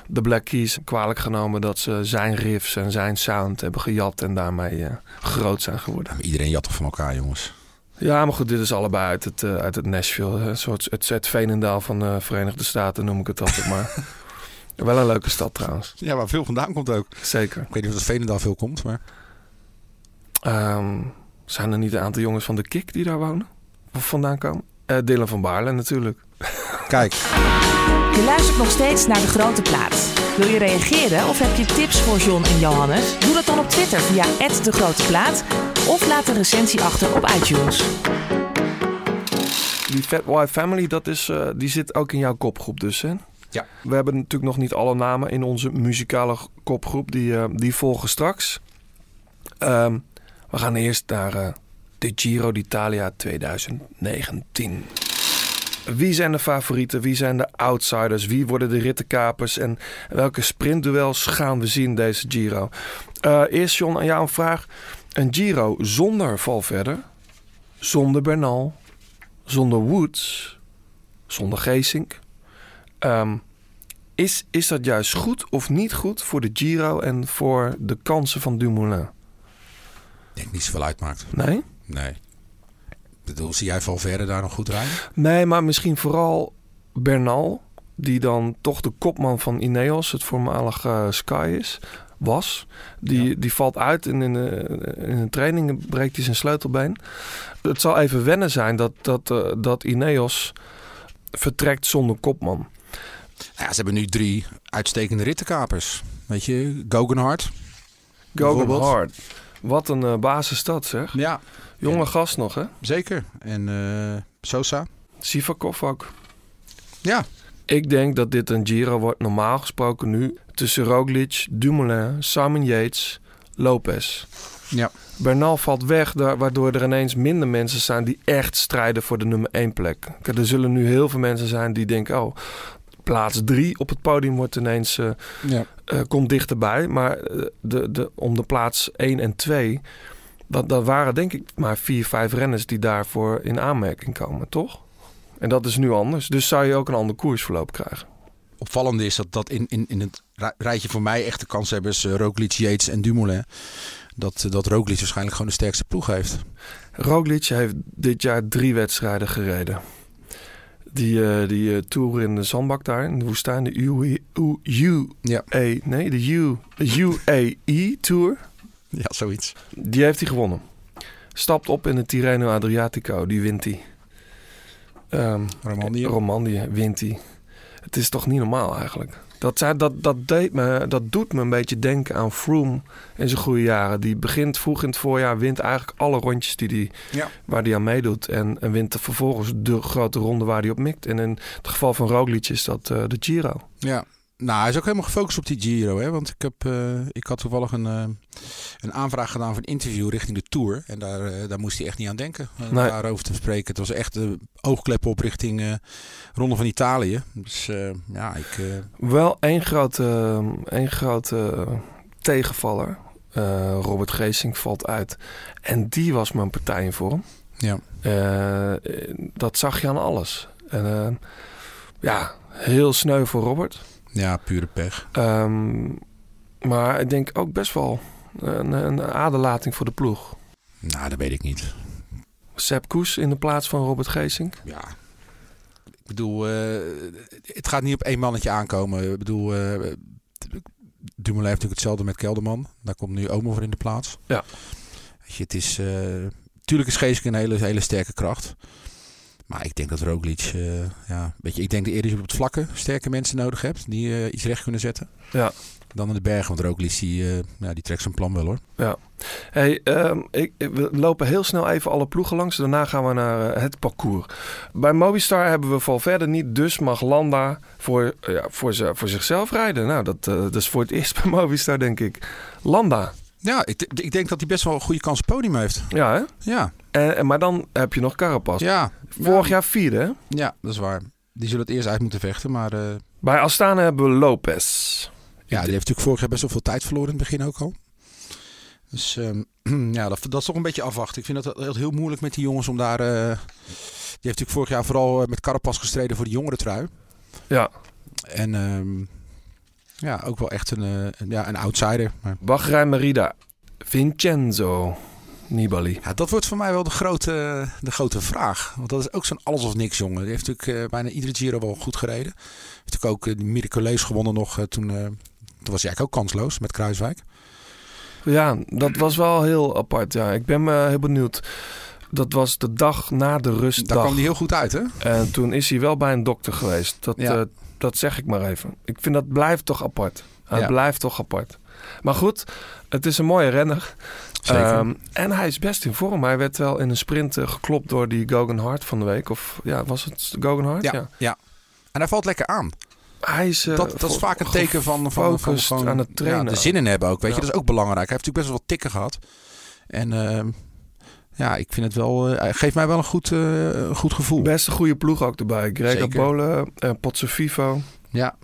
de Black Keys kwalijk genomen dat ze zijn riffs en zijn sound hebben gejat en daarmee eh, groot zijn geworden. Iedereen jat toch van elkaar, jongens. Ja, maar goed, dit is allebei uit het, uit het Nashville. Een soort het, het Veenendaal van de Verenigde Staten noem ik het altijd maar. Wel een leuke stad trouwens. Ja, waar veel vandaan komt ook. Zeker. Ik weet niet of het Veenendaal veel komt, maar... Ehm, zijn er niet een aantal jongens van de Kik die daar wonen? Of vandaan komen? Eh Dylan van Baarle natuurlijk. Kijk. Je luistert nog steeds naar De Grote Plaat. Wil je reageren of heb je tips voor John en Johannes? Doe dat dan op Twitter via De Grote Plaat of laat een recensie achter op iTunes. Die Fat White Family, dat is, eh, die zit ook in jouw kopgroep dus, hè? Ja. We hebben natuurlijk nog niet alle namen in onze muzikale kopgroep. Die, eh, die volgen straks. Ehm, we gaan eerst naar eh, de Giro d'Italia 2019. Wie zijn de favorieten? Wie zijn de outsiders? Wie worden de rittenkapers? En welke sprintduels gaan we zien deze Giro? Eh, eerst John, aan jou een vraag. Een Giro zonder Valverde, zonder Bernal, zonder Woods, zonder Geesink. Ehm, is, is dat juist goed of niet goed voor de Giro en voor de kansen van Dumoulin? Ik denk niet zoveel uitmaakt. Nee? Nee. Ik bedoel, zie jij Valverde daar nog goed rijden? Nee, maar misschien vooral Bernal, die dan toch de kopman van Ineos, het voormalige eh, Sky is, was. Die, die valt uit en in, de, in een training breekt hij zijn sleutelbeen. Het zal even wennen zijn dat, dat, eh, dat Ineos vertrekt zonder kopman. Nou ja, ze hebben nu drie uitstekende rittenkapers. Weet je, Guggenhardt. Gogan bijvoorbeeld. Hard. Wat een eh basisstad zeg. Ja. Jonge gast nog hè? Zeker. En eh, Sosa. Sivakov ook. Ja. Ik denk dat dit een Giro wordt normaal gesproken nu tussen Roglic, Dumoulin, Simon Yates, Lopez. Ja. Bernal valt weg, waardoor er ineens minder mensen zijn die echt strijden voor de nummer 1 plek. Er zullen nu heel veel mensen zijn die denken, oh, plaats 3 op het podium wordt ineens, eh, Ja. eh, komt dichterbij. Maar eh, de, de, om de plaats 1 en 2, dat, dat waren denk ik maar vier, vijf renners die daarvoor in aanmerking komen, toch? En dat is nu anders. Dus zou je ook een ander koersverloop krijgen. Opvallende is dat, dat in, in, in het rij- rijtje voor mij echte kanshebbers, uh, Roglic, Yates en Dumoulin, dat, dat Roglic waarschijnlijk gewoon de sterkste ploeg heeft. Roglic heeft dit jaar drie wedstrijden gereden. Die, eh, die eh, tour in de zandbak daar, in de woestijn, de UE, U, Ja. nee, de U, UAE Tour, Ja, zoiets. die heeft hij gewonnen. Stapt op in de Tirreno Adriatico, die wint hij. Ehm, Romandie. Romandie wint hij. Het is toch niet normaal eigenlijk. Dat, dat, dat, deed me, dat doet me een beetje denken aan Froome in zijn goede jaren. Die begint vroeg in het voorjaar, wint eigenlijk alle rondjes die die, Ja. waar hij aan meedoet. En, en wint vervolgens de grote ronde waar hij op mikt. En in het geval van Roglic is dat eh, de Giro. Ja. Nou, hij is ook helemaal gefocust op die Giro. Hè? Want ik, heb, eh, ik had toevallig een, eh, een aanvraag gedaan voor een interview richting de Tour. En daar, eh, daar moest hij echt niet aan denken. Nee. Daarover te spreken. Het was echt de oogklep op richting Ronde van Italië. Dus ja, ik... Wel één grote, één grote tegenvaller. Robert Geesink valt uit. En die was mijn partij in vorm. ja. Dat zag je aan alles. En, ja, heel sneu voor Robert. Ja, pure pech. Ehm, maar ik denk ook best wel een, een aderlating voor de ploeg. Nou, dat weet ik niet. Sepp Koes in de plaats van Robert Geesink. Ja. Ik bedoel, eh, het gaat niet op één mannetje aankomen. Ik bedoel, eh Dumoulin heeft natuurlijk hetzelfde met Kelderman. Daar komt nu Omo voor in de plaats. Ja. Weet je, het is... eh tuurlijk is Geesink een hele, hele sterke kracht. Maar ik denk dat Roglic... eh, ja, weet je, ik denk dat eerder je op het vlakke sterke mensen nodig hebt. Die eh, iets recht kunnen zetten. Ja. Dan in de bergen. Want Roglic, die, eh, ja, die trekt zijn plan wel hoor. Ja. Hey, ehm, ik, we lopen heel snel even alle ploegen langs. Daarna gaan we naar het parcours. Bij Movistar hebben we Valverde niet. Dus mag Landa voor, ja, voor, ze, voor zichzelf rijden. Nou, dat, dat is voor het eerst bij Movistar, denk ik. Landa. Ja, ik, ik denk dat hij best wel een goede kans op podium heeft. Ja, hè? Ja. En, maar dan heb je nog Carapaz. Ja. Vorig jaar vierde, hè? Ja, dat is waar. Die zullen het eerst uit moeten vechten. Maar eh, Bij Astana hebben we Lopez. ja, die heeft natuurlijk vorig jaar best wel veel tijd verloren in het begin ook al. Dus ehm, ja, dat, dat is toch een beetje afwachten. Ik vind dat heel, heel moeilijk met die jongens om daar... eh, die heeft natuurlijk vorig jaar vooral eh, met Carapaz gestreden voor de jongere trui. Ja. En ehm, ja, ook wel echt een, eh, een- ja, een outsider. Maar Bahrein Merida. Vincenzo Nibali. ja, dat wordt voor mij wel de grote, de grote vraag. Want dat is ook zo'n alles of niks jongen. Die heeft natuurlijk eh, bijna iedere Giro wel goed gereden. Heeft natuurlijk ook die miraculeus gewonnen nog toen... toen was hij eigenlijk ook kansloos met Kruiswijk. Ja, dat was wel heel apart. Ja, ik ben me heel benieuwd. Dat was de dag na de Daar rustdag. kwam hij heel goed uit, hè? En toen is hij wel bij een dokter geweest. Dat, Ja. Dat zeg ik maar even. Ik vind dat blijft toch apart. Het Ja. blijft toch apart. Maar goed, het is een mooie renner. Ehm, en hij is best in vorm. Hij werd wel in een sprint eh, geklopt door die Gogan Hart van de week. Of ja, was het Gogan Hart? ja, ja. En hij valt lekker aan. Hij is, eh, dat, dat is vaak een teken van, van, van, van aan het trainen. Ja, de zin in hebben ook. Weet je, dat is ook belangrijk. Hij heeft natuurlijk best wel wat tikken gehad. En ehm, ja, ik vind het wel. hij geeft mij wel een goed, eh, goed gevoel. Best een goede ploeg ook erbij. Grega Zeker. Polen, uh, Vivo, Ja,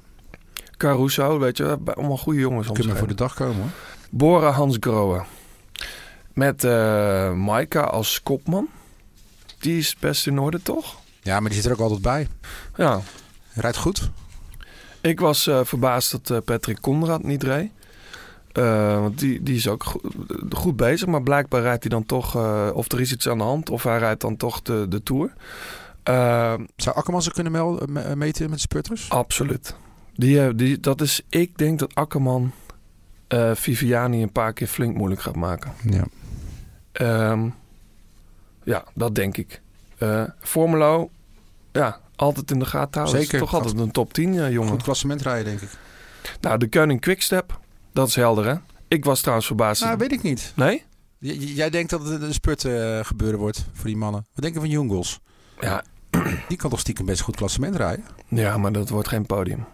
Caruso, weet je, allemaal goede jongens. kunnen voor de dag komen hoor. Bora Hans Grohe. Met eh Maika als kopman. Die is best in orde, toch? Ja, maar die zit er ook altijd bij. Ja. Rijdt goed. Ik was verbaasd dat Patrick Conrad niet reed. Eh, want die, die is ook goed, goed bezig. Maar blijkbaar rijdt hij dan toch... eh, of er is iets aan de hand. Of hij rijdt dan toch de, de Tour. Eh, Zou Akkerman ze kunnen meten met sputters? absoluut. Die, die, dat is, ik denk dat Akkerman Viviani een paar keer flink moeilijk gaat maken. Ja. Ehm, ja, dat denk ik. Formelo, ja, altijd in de gaten houden. Zeker. Is toch altijd een top 10 eh, jongen. Goed klassement rijden, denk ik. Nou, de Koning Quickstep, dat is helder hè. Ik was trouwens verbaasd. Nou, weet ik niet. Nee? J- jij denkt dat het een spurt eh, gebeuren wordt voor die mannen. Wat denk je van Jungels? Ja, Die kan toch stiekem best goed klassement rijden? ja, maar dat wordt geen podium.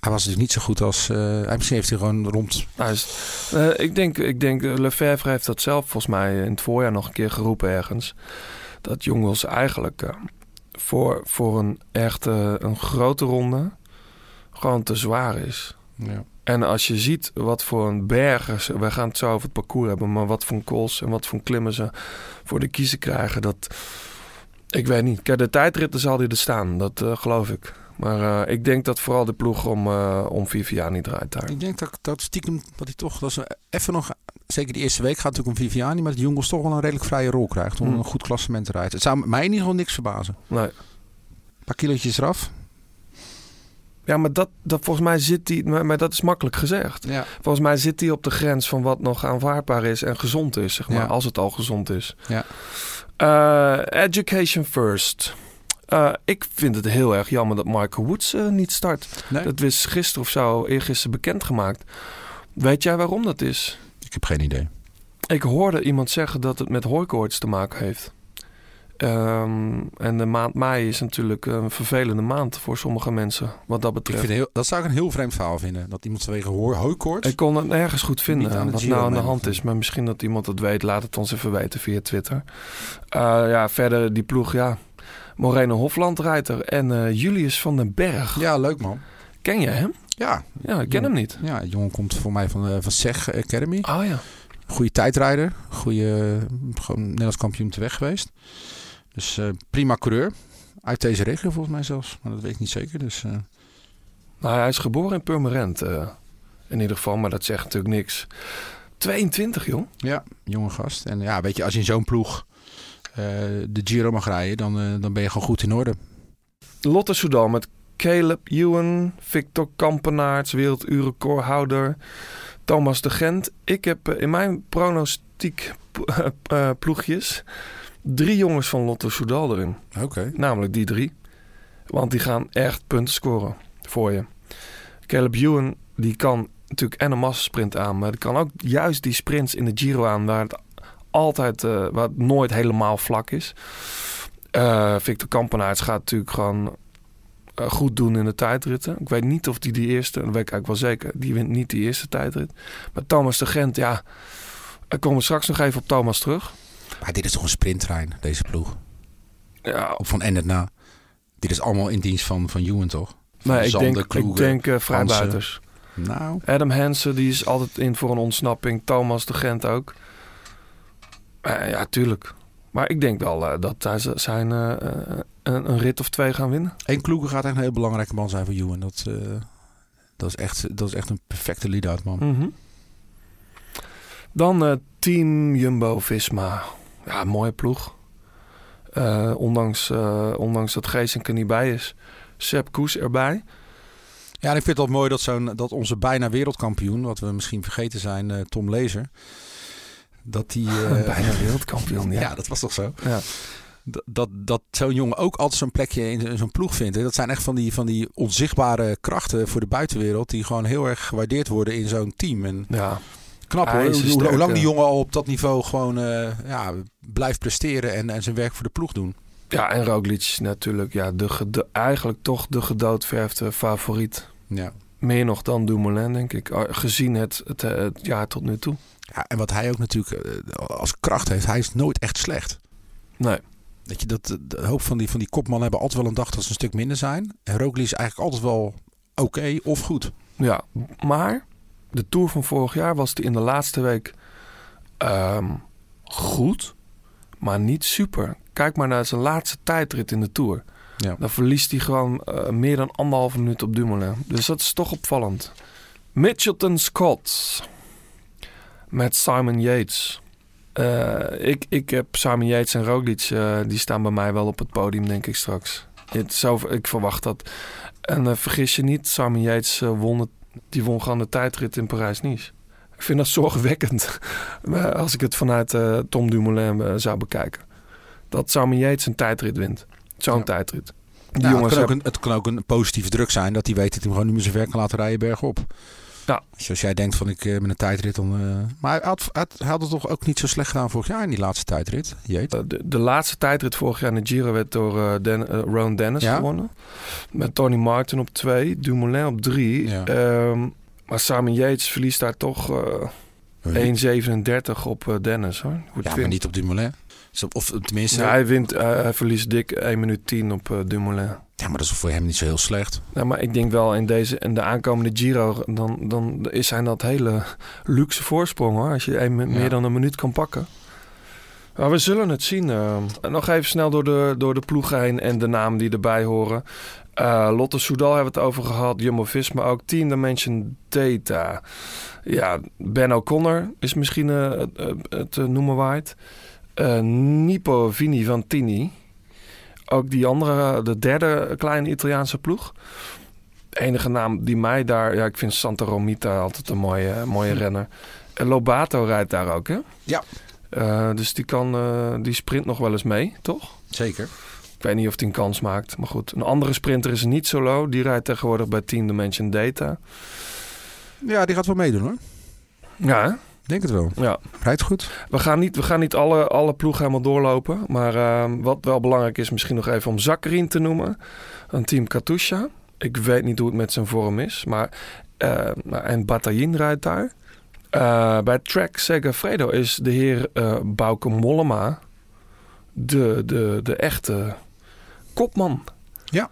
Hij was dus niet zo goed als... eh, hij misschien heeft hij gewoon rond... Nou, is- eh, ik denk, ik denk Lefebvre heeft dat zelf volgens mij in het voorjaar nog een keer geroepen ergens. Dat jongens eigenlijk voor, voor een echt eh, een grote ronde gewoon te zwaar is. Ja. En als je ziet wat voor een bergen... ze- Wij gaan het zo over het parcours hebben... maar wat voor een kools en wat voor een klimmen ze voor de kiezen krijgen... dat... Ik weet niet. Kijk, de tijdritten zal hij er staan. Dat eh, geloof ik. Maar eh, ik denk dat vooral de ploeg om, eh om Viviani draait daar. Ik denk dat, dat stiekem dat hij toch dat ze even nog, zeker die eerste week gaat het natuurlijk om Viviani, maar dat de jongens toch wel een redelijk vrije rol krijgt om Hmm. een goed klassement te rijden. Het zou mij in ieder geval niks verbazen. Nee. Een paar kilootjes eraf. Ja, maar dat, dat volgens mij zit hij... Maar, maar dat is makkelijk gezegd. Ja. Volgens mij zit hij op de grens van wat nog aanvaardbaar is en gezond is, zeg maar. Ja. Als het al gezond is. Ja. Eh, education first. Eh, ik vind het heel erg jammer dat Michael Woods eh, niet start. Nee. Dat is gisteren of zo, eergisteren bekendgemaakt. Weet jij waarom dat is? Ik heb geen idee. Ik hoorde iemand zeggen dat het met hooikoorts te maken heeft. Ehm, en de maand mei is natuurlijk een vervelende maand voor sommige mensen, wat dat Ik betreft. vind heel, dat zou ik een heel vreemd verhaal vinden. Dat iemand vanwege hoor, hooikoorts... Ik kon het nergens goed vinden de wat nou aan de hand is. Maar misschien dat iemand het weet. Laat het ons even weten via Twitter. Eh, ja, verder die ploeg, ja. Moreno Hofland rijdt er. En eh, Julius van den Berg. Ja, leuk man. Ken je hem? Ja. Ja, ik ken hem niet. Ja, die jongen komt voor mij van, eh, van SEG Academy. Oh ja. Goede tijdrijder. Goede, gewoon Nederlands kampioen te weg geweest. Dus eh, prima coureur. Uit deze regio volgens mij zelfs. Maar dat weet ik niet zeker. Dus, eh, Nou, hij is geboren in Purmerend. eh, in ieder geval, maar dat zegt natuurlijk niks. 22, joh. ja, jonge gast. En ja, weet je, als je in zo'n ploeg de Giro mag rijden, dan, dan ben je gewoon goed in orde. Lotte Soudal met Caleb Ewan, Victor Kampenaerts, werelduurrecordhouder, Thomas de Gent. Ik heb in mijn pronostiek ploegjes drie jongens van Lotte Soudal erin. Oké. Namelijk die drie. Want die gaan echt punten scoren voor je. Caleb Ewan, die kan natuurlijk en een massasprint aan. Maar die kan ook juist die sprints in de Giro aan... waar het altijd, eh, waar het nooit helemaal vlak is. Eh, Victor Kampenaerts gaat natuurlijk gewoon eh, goed doen in de tijdritten. Ik weet niet of die die eerste... Dat weet ik eigenlijk wel zeker. Die wint niet die eerste tijdrit. Maar Thomas de Gent, ja... Ik kom straks nog even op Thomas terug. Maar dit is toch een sprinttrein, deze ploeg? Ja, Of van en het na. Dit is allemaal in dienst van, van Ewan, toch? Van Nee, ik denk, ik denk eh, vrijbuiters. Nou, Adam Hansen die is altijd in voor een ontsnapping. Thomas de Gent ook. Eh, ja, tuurlijk. Maar ik denk wel eh, dat hij z- zijn een, een rit of twee gaan winnen. één Kloeger gaat echt een heel belangrijke man zijn voor Ewan. Dat, dat, is echt, dat is echt een perfecte lead-out man. Mhm. Dan Team Jumbo-Visma. Ja, mooie ploeg. Eh, ondanks, eh, ondanks dat Geesink er niet bij is. Sepp Koes erbij. Ja, en ik vind het mooi dat, zo'n, dat onze bijna wereldkampioen, wat we misschien vergeten zijn, eh, Tom Lezer, dat die... Bijna wereldkampioen, ja. ja. dat was toch zo? Ja. Dat, dat, dat zo'n jongen ook altijd zo'n plekje in, in zo'n ploeg vindt. hè. Dat zijn echt van die, van die onzichtbare krachten voor de buitenwereld... die gewoon heel erg gewaardeerd worden in zo'n team. En ja. Knap hoor, hoe, lang die jongen al op dat niveau gewoon eh, ja, blijft presteren... En, en zijn werk voor de ploeg doen. Ja, en Roglic natuurlijk ja, de, gede- eigenlijk toch de gedoodverfde favoriet. Ja. Meer nog dan Dumoulin, denk ik. Gezien het, het, eh, het jaar tot nu toe. Ja, en wat hij ook natuurlijk eh, als kracht heeft, hij is nooit echt slecht. Nee. Weet je, dat, de hoop van die, van die kopmannen hebben altijd wel een dag dat ze een stuk minder zijn. En Roglic is eigenlijk altijd wel oké of goed. Ja, maar de Tour van vorig jaar was die in de laatste week ehm, goed, maar niet super. Kijk maar naar zijn laatste tijdrit in de Tour. Ja. Dan verliest hij gewoon eh, meer dan anderhalve minuut op Dumoulin. Dus dat is toch opvallend. Mitchelton Scott met Simon Yates. Eh, ik, ik heb Simon Yates en Roglic, eh, die staan bij mij wel op het podium, denk ik straks. Het, zo, ik verwacht dat. En eh, vergis je niet, Simon Yates won, het, die won gewoon de tijdrit in Parijs-Nice. Ik vind dat zorgwekkend als ik het vanuit eh, Tom Dumoulin eh, zou bekijken. Dat Simon Yates een tijdrit wint. Zo'n Ja. tijdrit. Die Nou, het, kan ook een, het kan ook een positieve druk zijn dat hij weet dat hij hem gewoon niet meer zijn werk kan laten rijden bergop. Ja. Dus als jij denkt van ik eh, met een tijdrit dan... eh, maar hij had, hij het toch ook niet zo slecht gedaan vorig jaar in die laatste tijdrit. Jeet. Eh, De, de laatste tijdrit vorig jaar in de Giro werd door eh Den, eh, Ron Dennis Ja. gewonnen. Met Tony Martin op twee, Dumoulin op drie. Ja. Ehm, maar Simon Yates verliest daar toch eh 1,37 op eh, Dennis. Hoor. Ja, maar niet op Dumoulin. Of tenminste... Ja, hij, wint, eh, hij verliest dik 1 minuut 10 op eh, Dumoulin. Ja, maar dat is voor hem niet zo heel slecht. Nou, maar ik denk wel in, deze, in de aankomende Giro, dan, dan is zijn dat hele luxe voorsprongen hoor. Als je een, meer dan een minuut kan pakken. Maar we zullen het zien. eh. nog even snel door de, door de ploeg heen en de namen die erbij horen. Eh, Lotte Soudal hebben we het over gehad. Jumbo-Visma ook. Team Dimension Data. Ja, Ben O'Connor is misschien het, eh, noemen waard. Eh Nipo Vini Vantini. Ook die andere, de derde kleine Italiaanse ploeg. De enige naam die mij daar... Ja, ik vind Santa Romita altijd een mooie, mooie renner. En Lobato rijdt daar ook, hè? Ja. Eh, dus die, kan, eh, die sprint nog wel eens mee, toch? Zeker. Ik weet niet of hij een kans maakt. Maar goed, een andere sprinter is niet solo. Die rijdt tegenwoordig bij Team Dimension Data. Ja, die gaat wel meedoen hoor. Ja, hè? Denk het wel. Ja. Rijdt goed. We gaan niet, we gaan niet alle, alle ploegen helemaal doorlopen. Maar ehm, wat wel belangrijk is, misschien nog even om Zakkerin te noemen. Een team Katusha. Ik weet niet hoe het met zijn vorm is. Maar, eh, nou, en Bataillon rijdt daar. Eh, bij Trek Segafredo is de heer eh Bauke Mollema de, de, de echte kopman. Ja.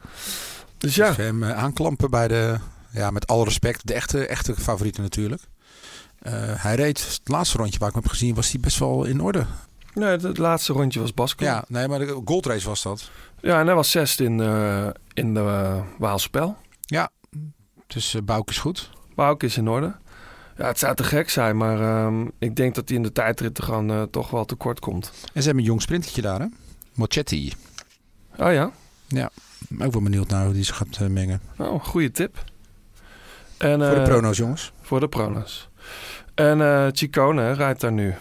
Dus ja. Even hem eh, aanklampen bij de, ja, met alle respect, de echte, echte favorieten natuurlijk. Eh, hij reed het laatste rondje waar ik hem heb gezien, was hij best wel in orde. Nee, het, laatste rondje was Basco. Ja, nee, maar de goldrace was dat. Ja, en hij was zesde in, eh, in de uh, Waalspel. Ja, dus uh, Bouk is goed. Bouk is in orde. Ja, het zou te gek zijn, maar ehm, ik denk dat hij in de tijdrit gewoon uh, toch wel tekort komt. En ze hebben een jong sprintertje daar, hè? Mochetti. Oh ja? Ja, ook wel benieuwd naar hoe die zich gaat uh, mengen. Oh, goede tip. En, voor de prono's, jongens. Voor de prono's. En uh, Chicone rijdt daar nu.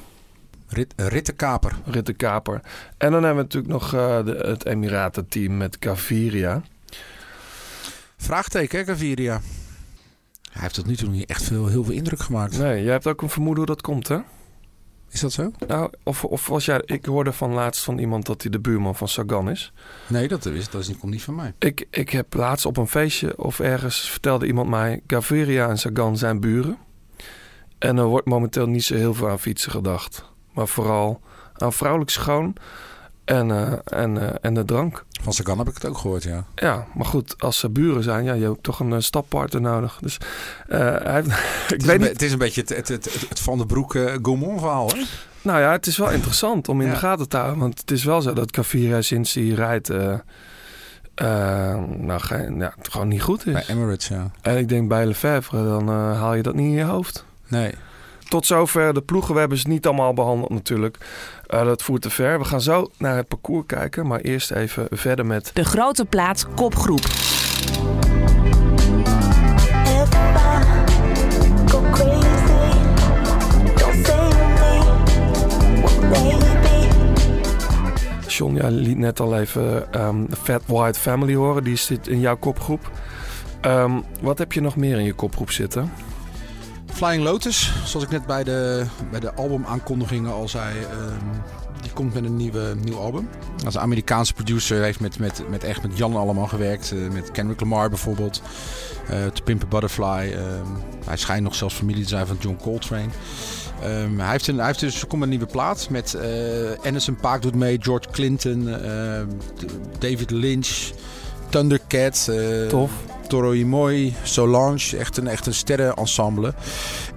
Rit, Rittenkaper. Rittenkaper. En dan hebben we natuurlijk nog uh, de, het Emiraten-team met Gaviria. Vraagteken, hè, Gaviria. Hij heeft tot nu toe niet echt veel, heel veel indruk gemaakt. Nee, jij hebt ook een vermoeden hoe dat komt, hè? Is dat zo? Nou, of, of was jij... Ik hoorde van laatst van iemand dat hij de buurman van Sagan is. Nee, dat, is, dat is, komt niet van mij. Ik, ik heb laatst op een feestje of ergens vertelde iemand mij... Gaviria en Sagan zijn buren. En er wordt momenteel niet zo heel veel aan fietsen gedacht. Maar vooral aan vrouwelijk schoon en, uh, en, uh, en de drank. Van Sagan heb ik het ook gehoord, ja. Ja, maar goed, als ze buren zijn, ja, je hebt toch een uh, stappartner nodig. Dus hij heeft, ik het, weet is niet. het is een beetje het, het, het, het Van de Broek uh, Gaumont verhaal, hè? Nou ja, het is wel interessant om in ja. de gaten te houden. Want het is wel zo dat Caviria sinds hij rijdt... Nou, geen, ja, gewoon niet goed is. Bij Emirates, ja. En ik denk bij Lefebvre, dan haal je dat niet in je hoofd. Nee. Tot zover de ploegen. We hebben ze niet allemaal behandeld natuurlijk. Uh, dat voert te ver. We gaan zo naar het parcours kijken. Maar eerst even verder met... De grote plaats kopgroep. John, jij liet net al even um, de Fat White Family horen. Die zit in jouw kopgroep. Um, wat heb je nog meer in je kopgroep zitten? Flying Lotus, zoals ik net bij de, bij de album-aankondigingen al zei, um, die komt met een nieuwe, nieuw album. Als Amerikaanse producer heeft met, met, met echt met Jan allemaal gewerkt. Uh, met Kendrick Lamar bijvoorbeeld. Uh, To Pimp a Butterfly. Um, hij schijnt nog zelfs familie te zijn van John Coltrane. Um, hij, heeft een, hij heeft dus, komt een nieuwe plaat met uh, Anderson Paak doet mee, George Clinton, David Lynch, Thundercat. Tof. Toro Imoy, Solange, echt een, echt een sterrenensemble.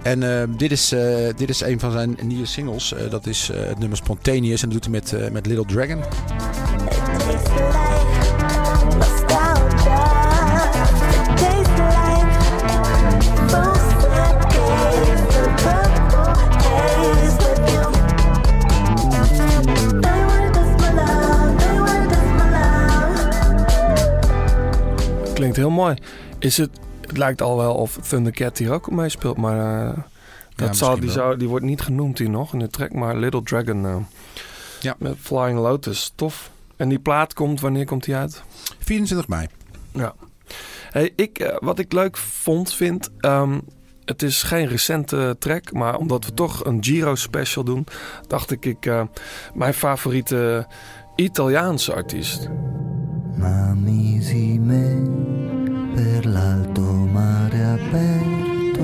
En uh, dit, is, uh, dit is een van zijn nieuwe singles. Uh, dat is het nummer Spontaneous en dat doet hij met, met Little Dragon. Klinkt heel mooi. Is het, het lijkt al wel of Thundercat hier ook mee speelt, maar uh, dat ja, zal, die, zou, die wordt niet genoemd hier nog in de track, maar Little Dragon uh, ja. met Flying Lotus, tof. En die plaat komt, wanneer komt die uit? 24 mei. Ja. Hey, ik, uh, wat ik leuk vond, vind, um, het is geen recente track, maar omdat we toch een Giro special doen, dacht ik, ik mijn favoriete Italiaanse artiest. Per l'alto mare aperto,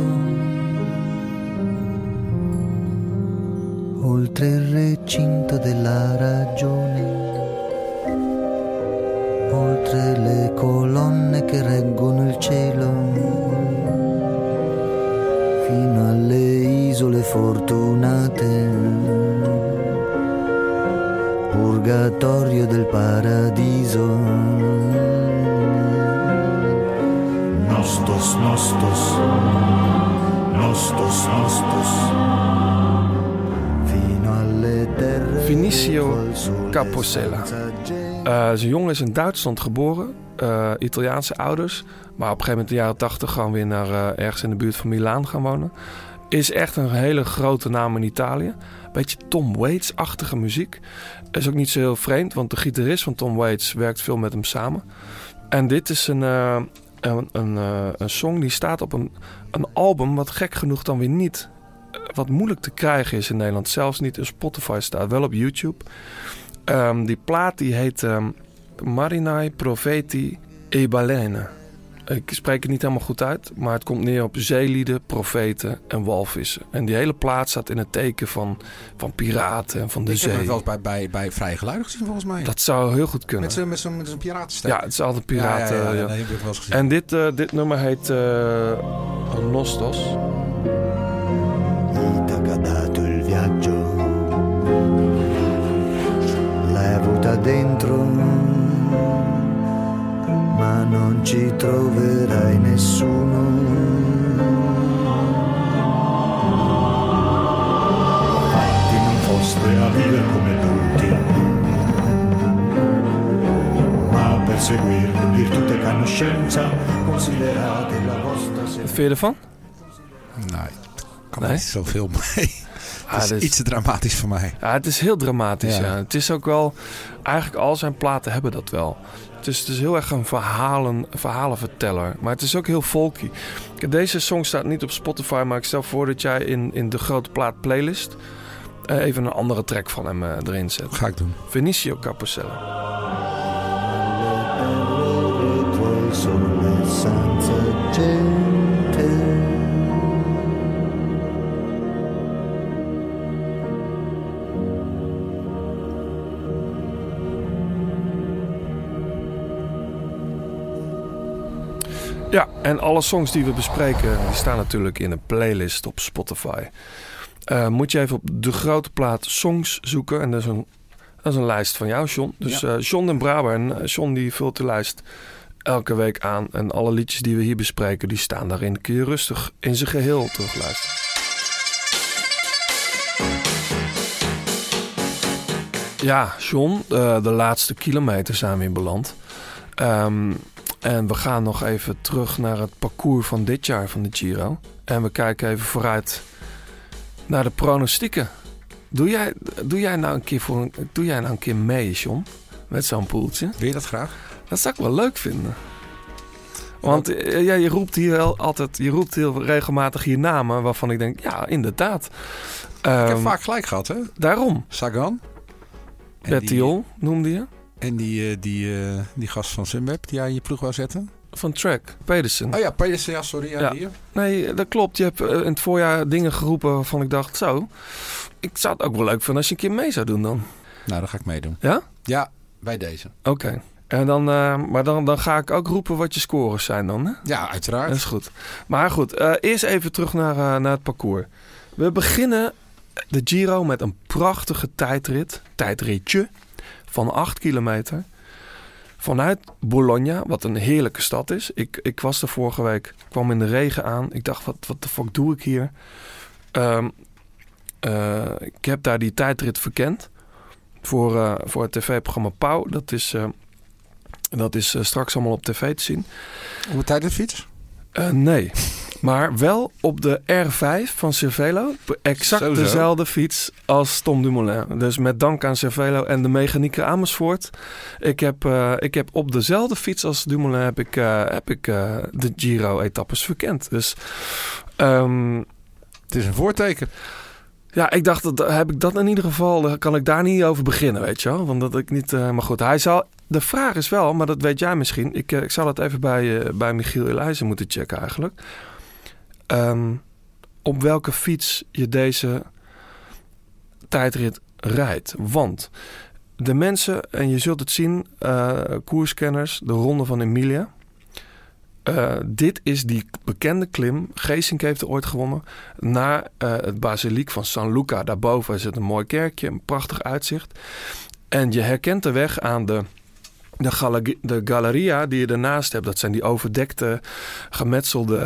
oltre il recinto della ragione, oltre le colonne che reggono il cielo, fino alle isole fortunate, purgatorio del paradiso. Nostos, nostos, nostos, nostos. Vinicio Caposella. Eh, zijn jongen is in Duitsland geboren, eh, Italiaanse ouders. Maar op een gegeven moment in de jaren 80 gewoon weer naar eh, ergens in de buurt van Milaan gaan wonen. Is echt een hele grote naam in Italië. Beetje Tom Waits-achtige muziek. Is ook niet zo heel vreemd, want de gitarist van Tom Waits werkt veel met hem samen. En dit is een, eh, een, een, eh, een song die staat op een, een album, wat gek genoeg dan weer niet eh, wat moeilijk te krijgen is in Nederland. Zelfs niet op Spotify staat, wel op YouTube. Ehm, die plaat die heet ehm, Marinai Profeti e. Ik spreek het niet helemaal goed uit, maar het komt neer op zeelieden, profeten en walvissen. En die hele plaat staat in het teken van, van piraten en van de ik heb zee. het wel eens bij, bij, bij Vrije Geluiden gezien volgens mij. Dat zou heel goed kunnen. Met zo'n met zo'n met zo'n piratenster. Ja, het is altijd piraten. Ja, ja, ja, ja. dat heb ik wel eens gezien. En dit, eh, dit nummer heet eh Nostos. Dentro, ma non ci troverai nessuno. Fatti non foste a vivere come tutti, ma a perseguire virtute e conoscenza, considerate la vostra Wat vind je ervan? Nee, kan Nee? niet zoveel mee. Ah, Het is dit- iets te dramatisch voor mij. Ja, het is heel dramatisch. Ja. Ja. Het is ook wel. Eigenlijk al zijn platen hebben dat wel. Het is, het is heel erg een verhalen, verhalenverteller. Maar het is ook heel folky. Deze song staat niet op Spotify. Maar ik stel voor dat jij in, in de grote plaat playlist. eh, even een andere track van hem eh, erin zet. Ga ik doen. Vinicio Capocella. Ja, en alle songs die we bespreken, die staan natuurlijk in een playlist op Spotify. Eh, moet je even op de grote plaat songs zoeken. En dat is een, dat is een lijst van jou, John. Dus Ja. eh John den Braber. En eh, John die vult de lijst elke week aan. En alle liedjes die we hier bespreken, die staan daarin. Kun je rustig in zijn geheel terugluisteren. Ja, John, de laatste kilometer zijn we in beland. Ehm, en we gaan nog even terug naar het parcours van dit jaar van de Giro. En we kijken even vooruit naar de pronostieken. Doe jij, doe jij, nou, een keer voor een, doe jij nou een keer mee, John? Met zo'n poeltje? Wil je dat graag? Dat zou ik wel leuk vinden. Want eh, ja, je roept hier wel altijd, je roept heel regelmatig hier namen waarvan ik denk, ja, inderdaad. ik heb Ehm, vaak gelijk gehad, hè? Daarom. Sagan. Bettiol noemde je. En die, eh, die, eh, die gast van Sunweb die jij in je ploeg wou zetten. Van Track, Pedersen. Oh ja, Pedersen, ja, sorry. Ja, Ja. die. Nee, dat klopt. Je hebt eh, in het voorjaar dingen geroepen waarvan ik dacht, zo. Ik zou het ook wel leuk vinden als je een keer mee zou doen dan. Nou, dan ga ik meedoen. Ja? Ja, bij deze. Oké. En dan, eh, maar dan, dan ga ik ook roepen wat je scores zijn dan, hè? Ja, uiteraard. Dat is goed. Maar goed, eh, eerst even terug naar, eh, naar het parcours. We beginnen de Giro met een prachtige tijdrit, tijdritje van 8 kilometer. Vanuit Bologna, wat een heerlijke stad is. Ik, ik was er vorige week, kwam in de regen aan. Ik dacht, wat, wat de fuck doe ik hier? Ehm, eh, ik heb daar die tijdrit verkend. Voor, eh, voor het tv-programma Pauw. Dat is, eh, dat is straks allemaal op tv te zien. Op een tijdritfiets? Eh, nee. Maar wel op de R5 van Cervelo. Exact dezelfde fiets als Tom Dumoulin. Dus met dank aan Cervelo en de mechanieker Amersfoort. Ik heb, eh, ik heb op dezelfde fiets als Dumoulin heb ik, eh, heb ik eh, de Giro-etappes verkend. Dus ehm, Het is een voorteken. ja, ik dacht, dat, heb ik dat in ieder geval, dan kan ik daar niet over beginnen, weet je wel. Want dat ik niet, maar goed, hij zal, de vraag is wel, maar dat weet jij misschien. Ik, ik zou dat even bij, bij Michiel Elijzen moeten checken eigenlijk. Ehm, op welke fiets je deze tijdrit rijdt. Want de mensen, en je zult het zien, eh koerskenners, de Ronde van Emilia. Eh, dit is die bekende klim. Geesink heeft er ooit gewonnen. Naar eh, het basiliek van San Luca. Daarboven het een mooi kerkje, een prachtig uitzicht. En je herkent de weg aan de, de, de galeria die je ernaast hebt. Dat zijn die overdekte, gemetselde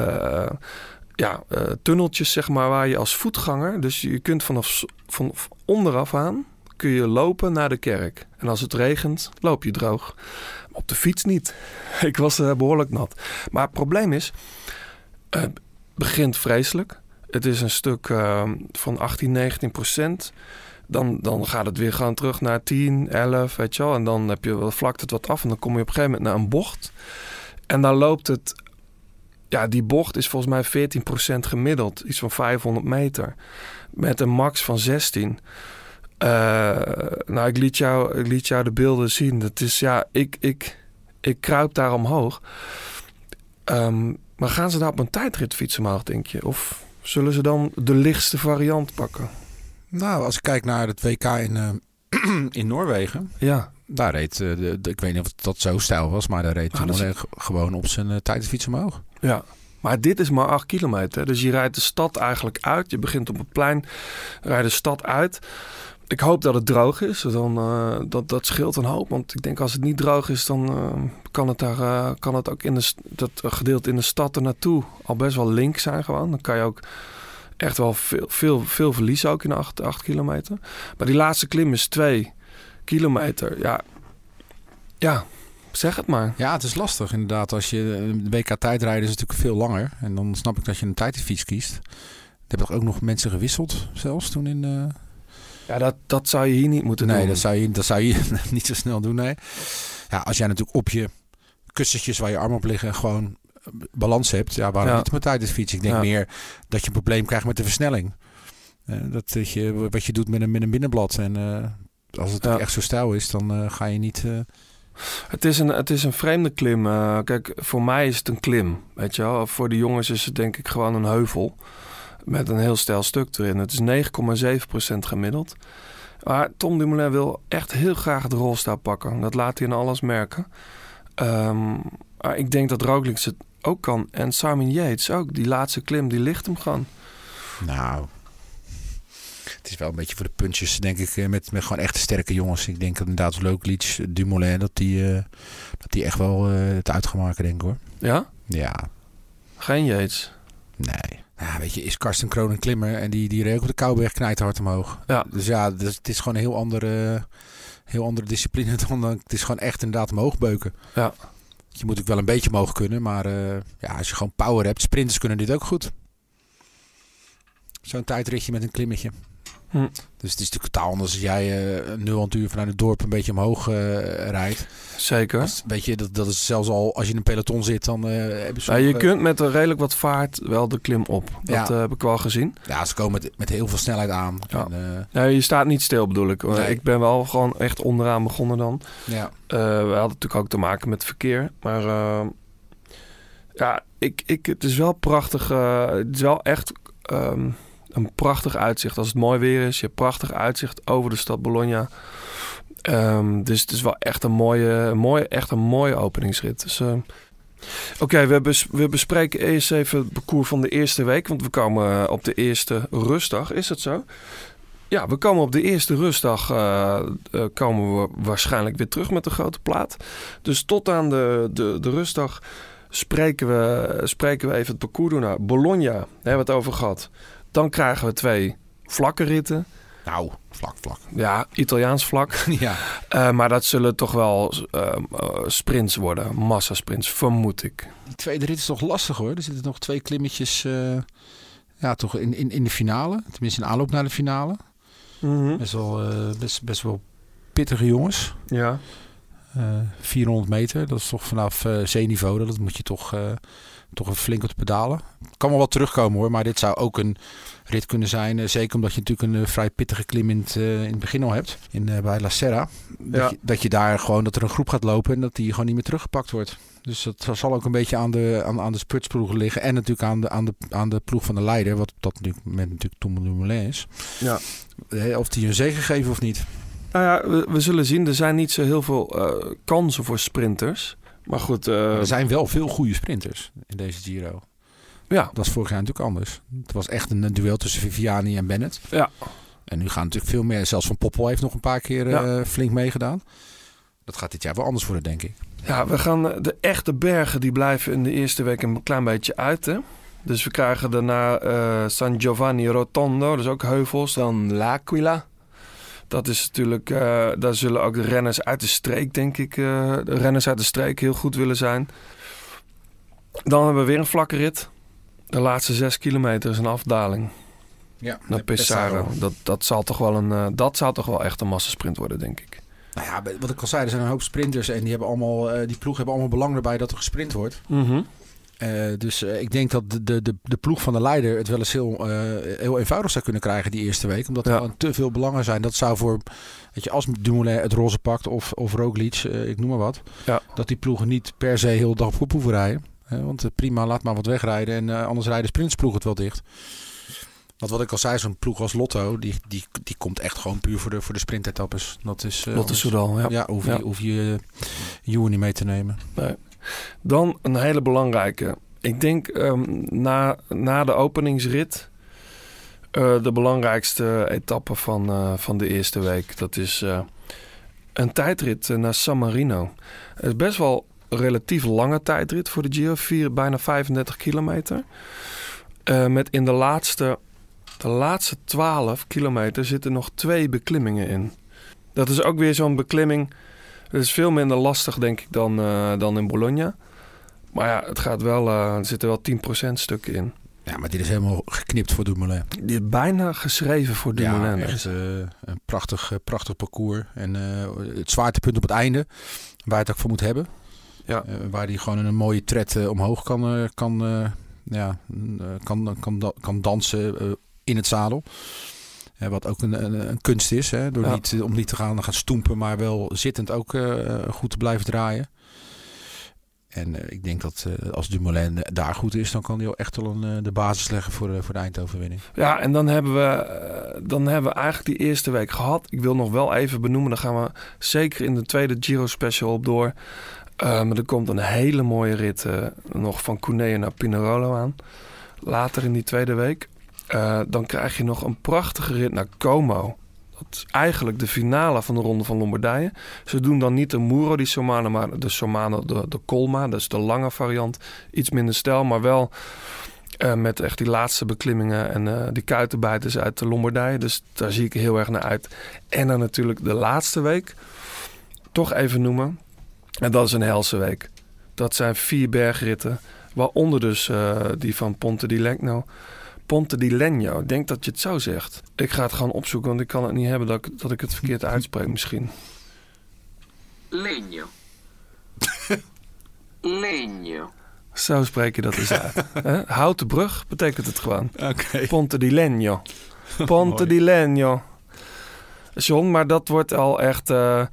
ja, eh, tunneltjes, zeg maar, waar je als voetganger... Dus je kunt vanaf onderaf aan kun je lopen naar de kerk. En als het regent, loop je droog. Op de fiets niet. Ik was eh, behoorlijk nat. Maar het probleem is, het begint vreselijk. Het is een stuk eh, van 18, 19 procent. Dan, dan gaat het weer gewoon terug naar 10, 11, weet je wel. En dan heb je, vlakt het wat af en dan kom je op een gegeven moment naar een bocht. En dan loopt het... Ja, die bocht is volgens mij 14 procent gemiddeld. Iets van 500 meter. Met een max van 16. Eh, nou, ik liet, jou, ik liet jou de beelden zien. Dat is, ja, ik, ik, ik kruip daar omhoog. Ehm, maar gaan ze daar op een tijdrit fietsen omhoog, denk je? Of zullen ze dan de lichtste variant pakken? Nou, als ik kijk naar het WK in, eh, in Noorwegen. Ja. Daar reed, eh, de, de- ik weet niet of dat zo stijl was, maar daar reed Ah, is- gewoon op zijn uh, tijdfiets omhoog. Ja, maar dit is maar 8 kilometer. Dus je rijdt de stad eigenlijk uit. Je begint op het plein, rijdt de stad uit. Ik hoop dat het droog is. Dan, eh, dat, dat scheelt een hoop. Want ik denk als het niet droog is, dan eh, kan, het daar, eh, kan het ook in de, dat gedeelte in de stad er naartoe al best wel link zijn gewoon. Dan kan je ook echt wel veel, veel, veel verliezen ook in 8, 8 kilometer. Maar die laatste klim is 2 kilometer. Ja, ja, zeg het maar. Ja, het is lastig inderdaad. Als je een WK tijdrijden is natuurlijk veel langer. En dan snap ik dat je een tijdfiets kiest. Er hebben toch ook nog mensen gewisseld zelfs toen in... eh, Ja, dat, dat zou je hier niet moeten nee, doen. dat zou je, dat zou je niet zo snel doen, nee. Ja, als jij natuurlijk op je kussentjes waar je armen op liggen gewoon eh, balans hebt. Ja, waarom Ja. niet met tijdfiets? Ik denk Ja. meer dat je een probleem krijgt met de versnelling. Eh, dat, dat je, wat je doet met een, met een binnenblad. En eh, als het Ja. echt zo stijl is, dan eh, ga je niet... Het is een, het is een vreemde klim. Eh, kijk, voor mij is het een klim. Weet je wel? Voor de jongens is het denk ik gewoon een heuvel. Met een heel stijl stuk erin. Het is 9,7% gemiddeld. Maar Tom Dumoulin wil echt heel graag de rolstaaf pakken. Dat laat hij in alles merken. Ehm, maar ik denk dat Roglic het ook kan. En Simon Yates ook. Die laatste klim, die ligt hem gewoon. Nou, het is wel een beetje voor de puntjes, denk ik, eh, met, met gewoon echte sterke jongens. Ik denk dat inderdaad Roglic, Dumoulin, dat die, eh, dat die echt wel eh, het uit gaan maken, denk ik hoor. Ja? Ja. Geen Yates? Nee. Ja, weet je, is Karsten Kroon een klimmer en die, die reed op de Kouwberg knijterhard omhoog. Ja. Dus ja, dus het is gewoon een heel andere, heel andere discipline dan, dan- het is gewoon echt inderdaad omhoog beuken. Ja. Je moet ook wel een beetje omhoog kunnen, maar ja, als je gewoon power hebt, sprinters kunnen dit ook goed. Zo'n tijdritje met een klimmetje. Hm. Dus het is natuurlijk totaal anders als jij een nul aan het uur vanuit het dorp een beetje omhoog eh, rijdt. Zeker. Als- weet je, dat, dat is zelfs al als je in een peloton zit, dan eh heb je Nou, je kunt met een redelijk wat vaart wel de klim op. Dat Ja. heb ik wel gezien. Ja, ze komen met, met heel veel snelheid aan. Ja. En, Nee, je staat niet stil bedoel ik. Nee. Ik ben wel gewoon echt onderaan begonnen dan. Ja. We hadden natuurlijk ook te maken met verkeer. Maar ja, ik, ik, het is wel prachtig. het is wel echt ehm, een prachtig uitzicht. Als het mooi weer is, je hebt prachtig uitzicht over de stad Bologna. Ehm, dus het is wel echt een mooie, mooie, echt een mooie openingsrit. Dus, eh, Oké, we, we bespreken eerst even het parcours van de eerste week. Want we komen eh, op de eerste rustdag. Is het zo? Ja, we komen op de eerste rustdag eh, eh, komen we waarschijnlijk weer terug met de grote plaat. Dus tot aan de, de, de rustdag spreken we, spreken we even het parcours door naar Bologna. Daar hebben we het over gehad. Dan krijgen we twee vlakke ritten. Nou, vlak, vlak. Ja, Italiaans vlak. Ja. Eh, maar dat zullen toch wel eh, eh, sprints worden. Massasprints, vermoed ik. Die tweede rit is toch lastig hoor. Er zitten nog twee klimmetjes eh, ja, toch in, in, in de finale. Tenminste in aanloop naar de finale. Best, wel, eh, best, best wel pittige jongens. Ja. Eh, 400 meter, dat is toch vanaf zeeniveau. Dat moet je toch, eh, toch even flink op de pedalen. Kan wel wat terugkomen hoor, maar dit zou ook een rit kunnen zijn. eh, zeker omdat je natuurlijk een eh, vrij pittige klim in het, eh, in het begin al hebt. In, bij La Serra. Dat, Ja. je, dat je daar gewoon, dat er een groep gaat lopen en dat die gewoon niet meer teruggepakt wordt. Dus dat zal ook een beetje aan de, aan, aan de spurtsploegen liggen. En natuurlijk aan de, aan, de, aan de ploeg van de leider. Wat op dat nu- moment natuurlijk Tom Dumoulin is. Ja. Of die een zegen geven of niet. Nou ja, we, we zullen zien. Er zijn niet zo heel veel kansen voor sprinters. Maar goed, eh, er zijn wel veel goede sprinters in deze Giro. Ja. Dat is vorig jaar natuurlijk anders. Het was echt een, duel tussen Viviani en Bennett. Ja. En nu gaan natuurlijk veel meer. Zelfs Van Poppel heeft nog een paar keer Ja. eh, flink meegedaan. Dat gaat dit jaar wel anders worden, denk ik. Ja, we gaan de echte bergen die blijven in de eerste week een klein beetje uit. Hè? Dus we krijgen daarna eh, San Giovanni Rotondo, dus ook heuvels. Dan L'Aquila. Dat is natuurlijk, eh, daar zullen ook de renners uit de streek, denk ik, eh, de renners uit de streek heel goed willen zijn. Dan hebben we weer een vlakke rit. De laatste zes kilometer is een afdaling Ja, naar Pesaro. Dat, dat, zal toch wel een, eh, dat zou toch wel echt een massasprint worden, denk ik. Nou ja, wat ik al zei, er zijn een hoop sprinters. En die, hebben allemaal, die ploeg hebben allemaal belang erbij dat er gesprint wordt. Mhm. Eh, dus eh, ik denk dat de, de, de, ploeg van de leider het wel eens heel, eh, heel eenvoudig zou kunnen krijgen die eerste week. Omdat er Ja. gewoon te veel belangen zijn. Dat zou voor, weet je, als Dumoulin het roze pakt of, of Roglic, ik noem maar wat. Ja. Dat die ploegen niet per se heel dag op hoeven rijden. Want prima, laat maar wat wegrijden. En anders rijden sprintsploeg het wel dicht. Want wat ik al zei, zo'n ploeg als Lotto, die, die, die komt echt gewoon puur voor de, voor de sprintetappes. Dat is, Lotto Soudal, ja. Ja, hoef je, Ja. hoef je Ewan niet mee te nemen. Nee. Dan een hele belangrijke. Ik denk ehm, na, na de openingsrit eh, de belangrijkste etappe van, eh, van de eerste week. Dat is eh, een tijdrit naar San Marino. Het is best wel een relatief lange tijdrit voor de Giro. Vier, bijna 35 kilometer. Met in de laatste, de laatste 12 kilometer zitten nog twee beklimmingen in. Dat is ook weer zo'n beklimming. Het is veel minder lastig, denk ik, dan, eh, dan in Bologna. Maar ja, het gaat wel, eh, er zitten wel 10% stukken in. Ja, maar dit is helemaal geknipt voor Dumoulin. Die is bijna geschreven voor Dumoulin. Ja, echt, eh, een prachtig, prachtig parcours. En eh, het zwaartepunt op het einde, waar het ook voor moet hebben. Ja. Waar hij gewoon in een mooie tred omhoog kan, kan, ja, kan, kan, kan dansen in het zadel. Eh, wat ook een, een, een kunst is. Hè? Door Ja. niet, eh, om niet te gaan, gaan stoempen, maar wel zittend ook eh, goed te blijven draaien. En eh, ik denk dat eh, als Dumoulin daar goed is, dan kan hij wel echt wel een, eh, de basis leggen voor, de- voor de eindoverwinning. Ja, en dan hebben, we, eh, dan hebben we eigenlijk die eerste week gehad. Ik wil nog wel even benoemen, daar gaan we zeker in de tweede Giro Special op door. Eh, maar er komt een hele mooie rit eh, nog van Cuneo naar Pinerolo aan. Later in die tweede week. Eh, dan krijg je nog een prachtige rit naar Como. Dat is eigenlijk de finale van de Ronde van Lombardije. Ze doen dan niet de Muro di Somano, maar de Somano, de, de Colma. Dat is de lange variant. Iets minder stijl, maar wel eh, met echt die laatste beklimmingen en eh, die kuitenbijters uit de Lombardije. Dus daar zie ik heel erg naar uit. En dan natuurlijk de laatste week. Toch even noemen. En dat is een helse week. Dat zijn vier bergritten. Waaronder dus die van Ponte di Legno. Ponte di Legno. Ik denk dat je het zo zegt. Ik ga het gewoon opzoeken, want ik kan het niet hebben dat ik, dat ik het verkeerd uitspreek misschien. Legno. Legno. Zo spreek je dat eens uit. Hè? Houten brug betekent het gewoon. Oké. Ponte di Legno. Ponte di Legno. John, maar dat wordt al echt eh,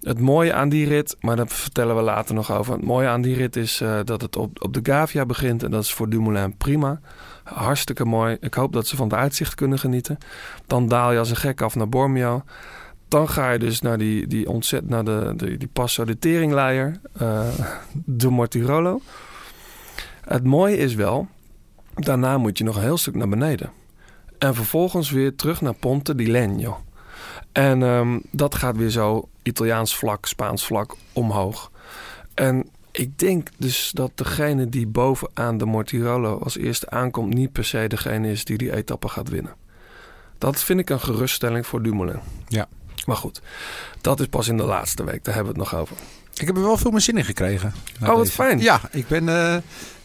het mooie aan die rit. Maar daar vertellen we later nog over. Het mooie aan die rit is eh, dat het op, op de Gavia begint. En dat is voor Dumoulin prima. Hartstikke mooi. Ik hoop dat ze van het uitzicht kunnen genieten. Dan daal je als een gek af naar Bormio. Dan ga je dus naar die, die ontzet, naar de, de, die Passo de Teringleier, eh, de Mortirolo. Het mooie is wel, daarna moet je nog een heel stuk naar beneden. En vervolgens weer terug naar Ponte di Legno. En ehm, dat gaat weer zo Italiaans vlak, Spaans vlak omhoog. En ik denk dus dat degene die bovenaan de Mortirolo als eerste aankomt... niet per se degene is die die etappe gaat winnen. Dat vind ik een geruststelling voor Dumoulin. Ja. Maar goed, dat is pas in de laatste week. Daar hebben we het nog over. Ik heb er wel veel meer zin in gekregen. Oh, wat deze. fijn. Ja, ik ben... eh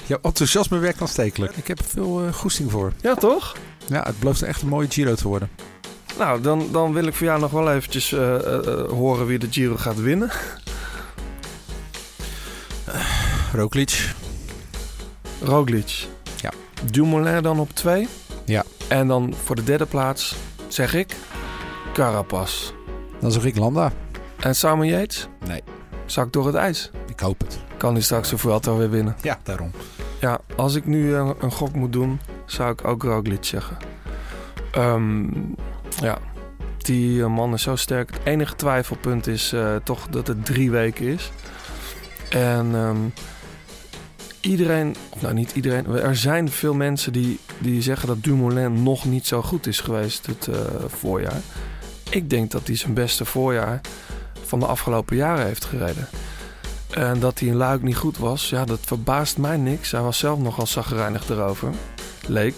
jouw enthousiasme werkt aanstekelijk. Ik heb er veel eh, goesting voor. Ja, toch? Ja, het belooft echt een mooie Giro te worden. Nou, dan, dan wil ik voor jou nog wel eventjes eh, horen wie de Giro gaat winnen. Roglic. Roglic. Ja. Dumoulin dan op twee. Ja. En dan voor de derde plaats, zeg ik, Carapaz. Dan zeg ik Landa. En Simon Yates? Nee. Zak door het ijs. Ik hoop het. Kan hij straks de Vuelta weer winnen. Ja, daarom. Ja, als ik nu een, een gok moet doen, zou ik ook Roglic zeggen. Ehm, ja, die eh, man is zo sterk. Het enige twijfelpunt is eh, toch dat het drie weken is. En ehm, iedereen, nou niet iedereen, er zijn veel mensen die, die zeggen dat Dumoulin nog niet zo goed is geweest het eh, voorjaar. Ik denk dat hij zijn beste voorjaar van de afgelopen jaren heeft gereden. En dat hij in Luik niet goed was, ja, dat verbaast mij niks. Hij was zelf nogal zagrijnig erover, leek.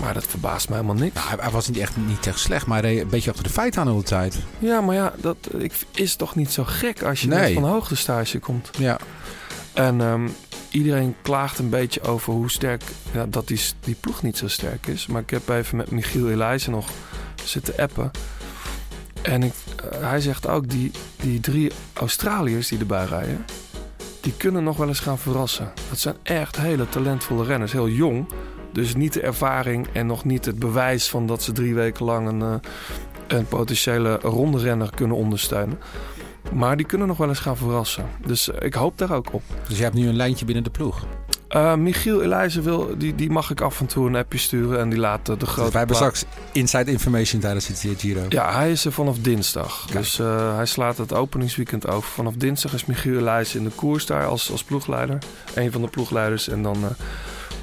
Maar dat verbaast mij helemaal niks. Nou, hij, hij was niet echt, niet echt slecht, maar hij reed een beetje achter de feiten aan de hele tijd. Ja, maar ja, dat ik, is toch niet zo gek als je Nee. net van hoogtestage komt. Ja. En ehm, iedereen klaagt een beetje over hoe sterk, ja, dat die, die ploeg niet zo sterk is. Maar ik heb even met Michiel Elijzen nog zitten appen. En ik, eh, hij zegt ook, die, die drie Australiërs die erbij rijden, die kunnen nog wel eens gaan verrassen. Dat zijn echt hele talentvolle renners, heel jong. Dus niet de ervaring en nog niet het bewijs van dat ze drie weken lang een, eh, een potentiële ronde-renner kunnen ondersteunen. Maar die kunnen nog wel eens gaan verrassen. Dus eh, ik hoop daar ook op. Dus je hebt nu een lijntje binnen de ploeg. Eh, Michiel Elijzen wil, die, die mag ik af en toe een appje sturen en die laat de grote. Dus wij hebben straks inside information tijdens het Giro. Ja, hij is er vanaf dinsdag. Dus hij slaat het openingsweekend over. Vanaf dinsdag is Michiel Elijzen in de koers daar als, als ploegleider. Een van de ploegleiders. En dan,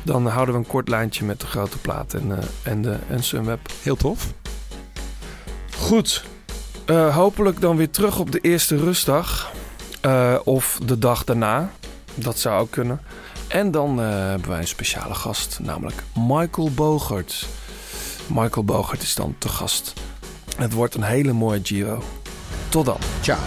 dan houden we een kort lijntje met de grote plaat en, eh, en, de, en Sunweb. Heel tof. Goed. Eh, hopelijk dan weer terug op de eerste rustdag. Eh, of de dag daarna. Dat zou ook kunnen. En dan eh, hebben wij een speciale gast, namelijk Michael Bogert. Michael Bogert is dan te gast. Het wordt een hele mooie Giro. Tot dan. Ciao.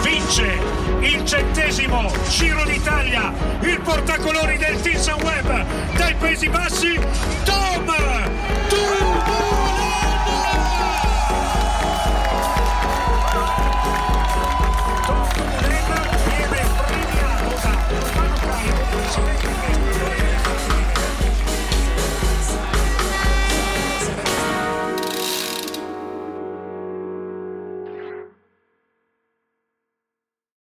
Vince il centesimo Giro d'Italia, il portacolori del Team Sunweb dai Paesi Bassi, Tom Dumoulin!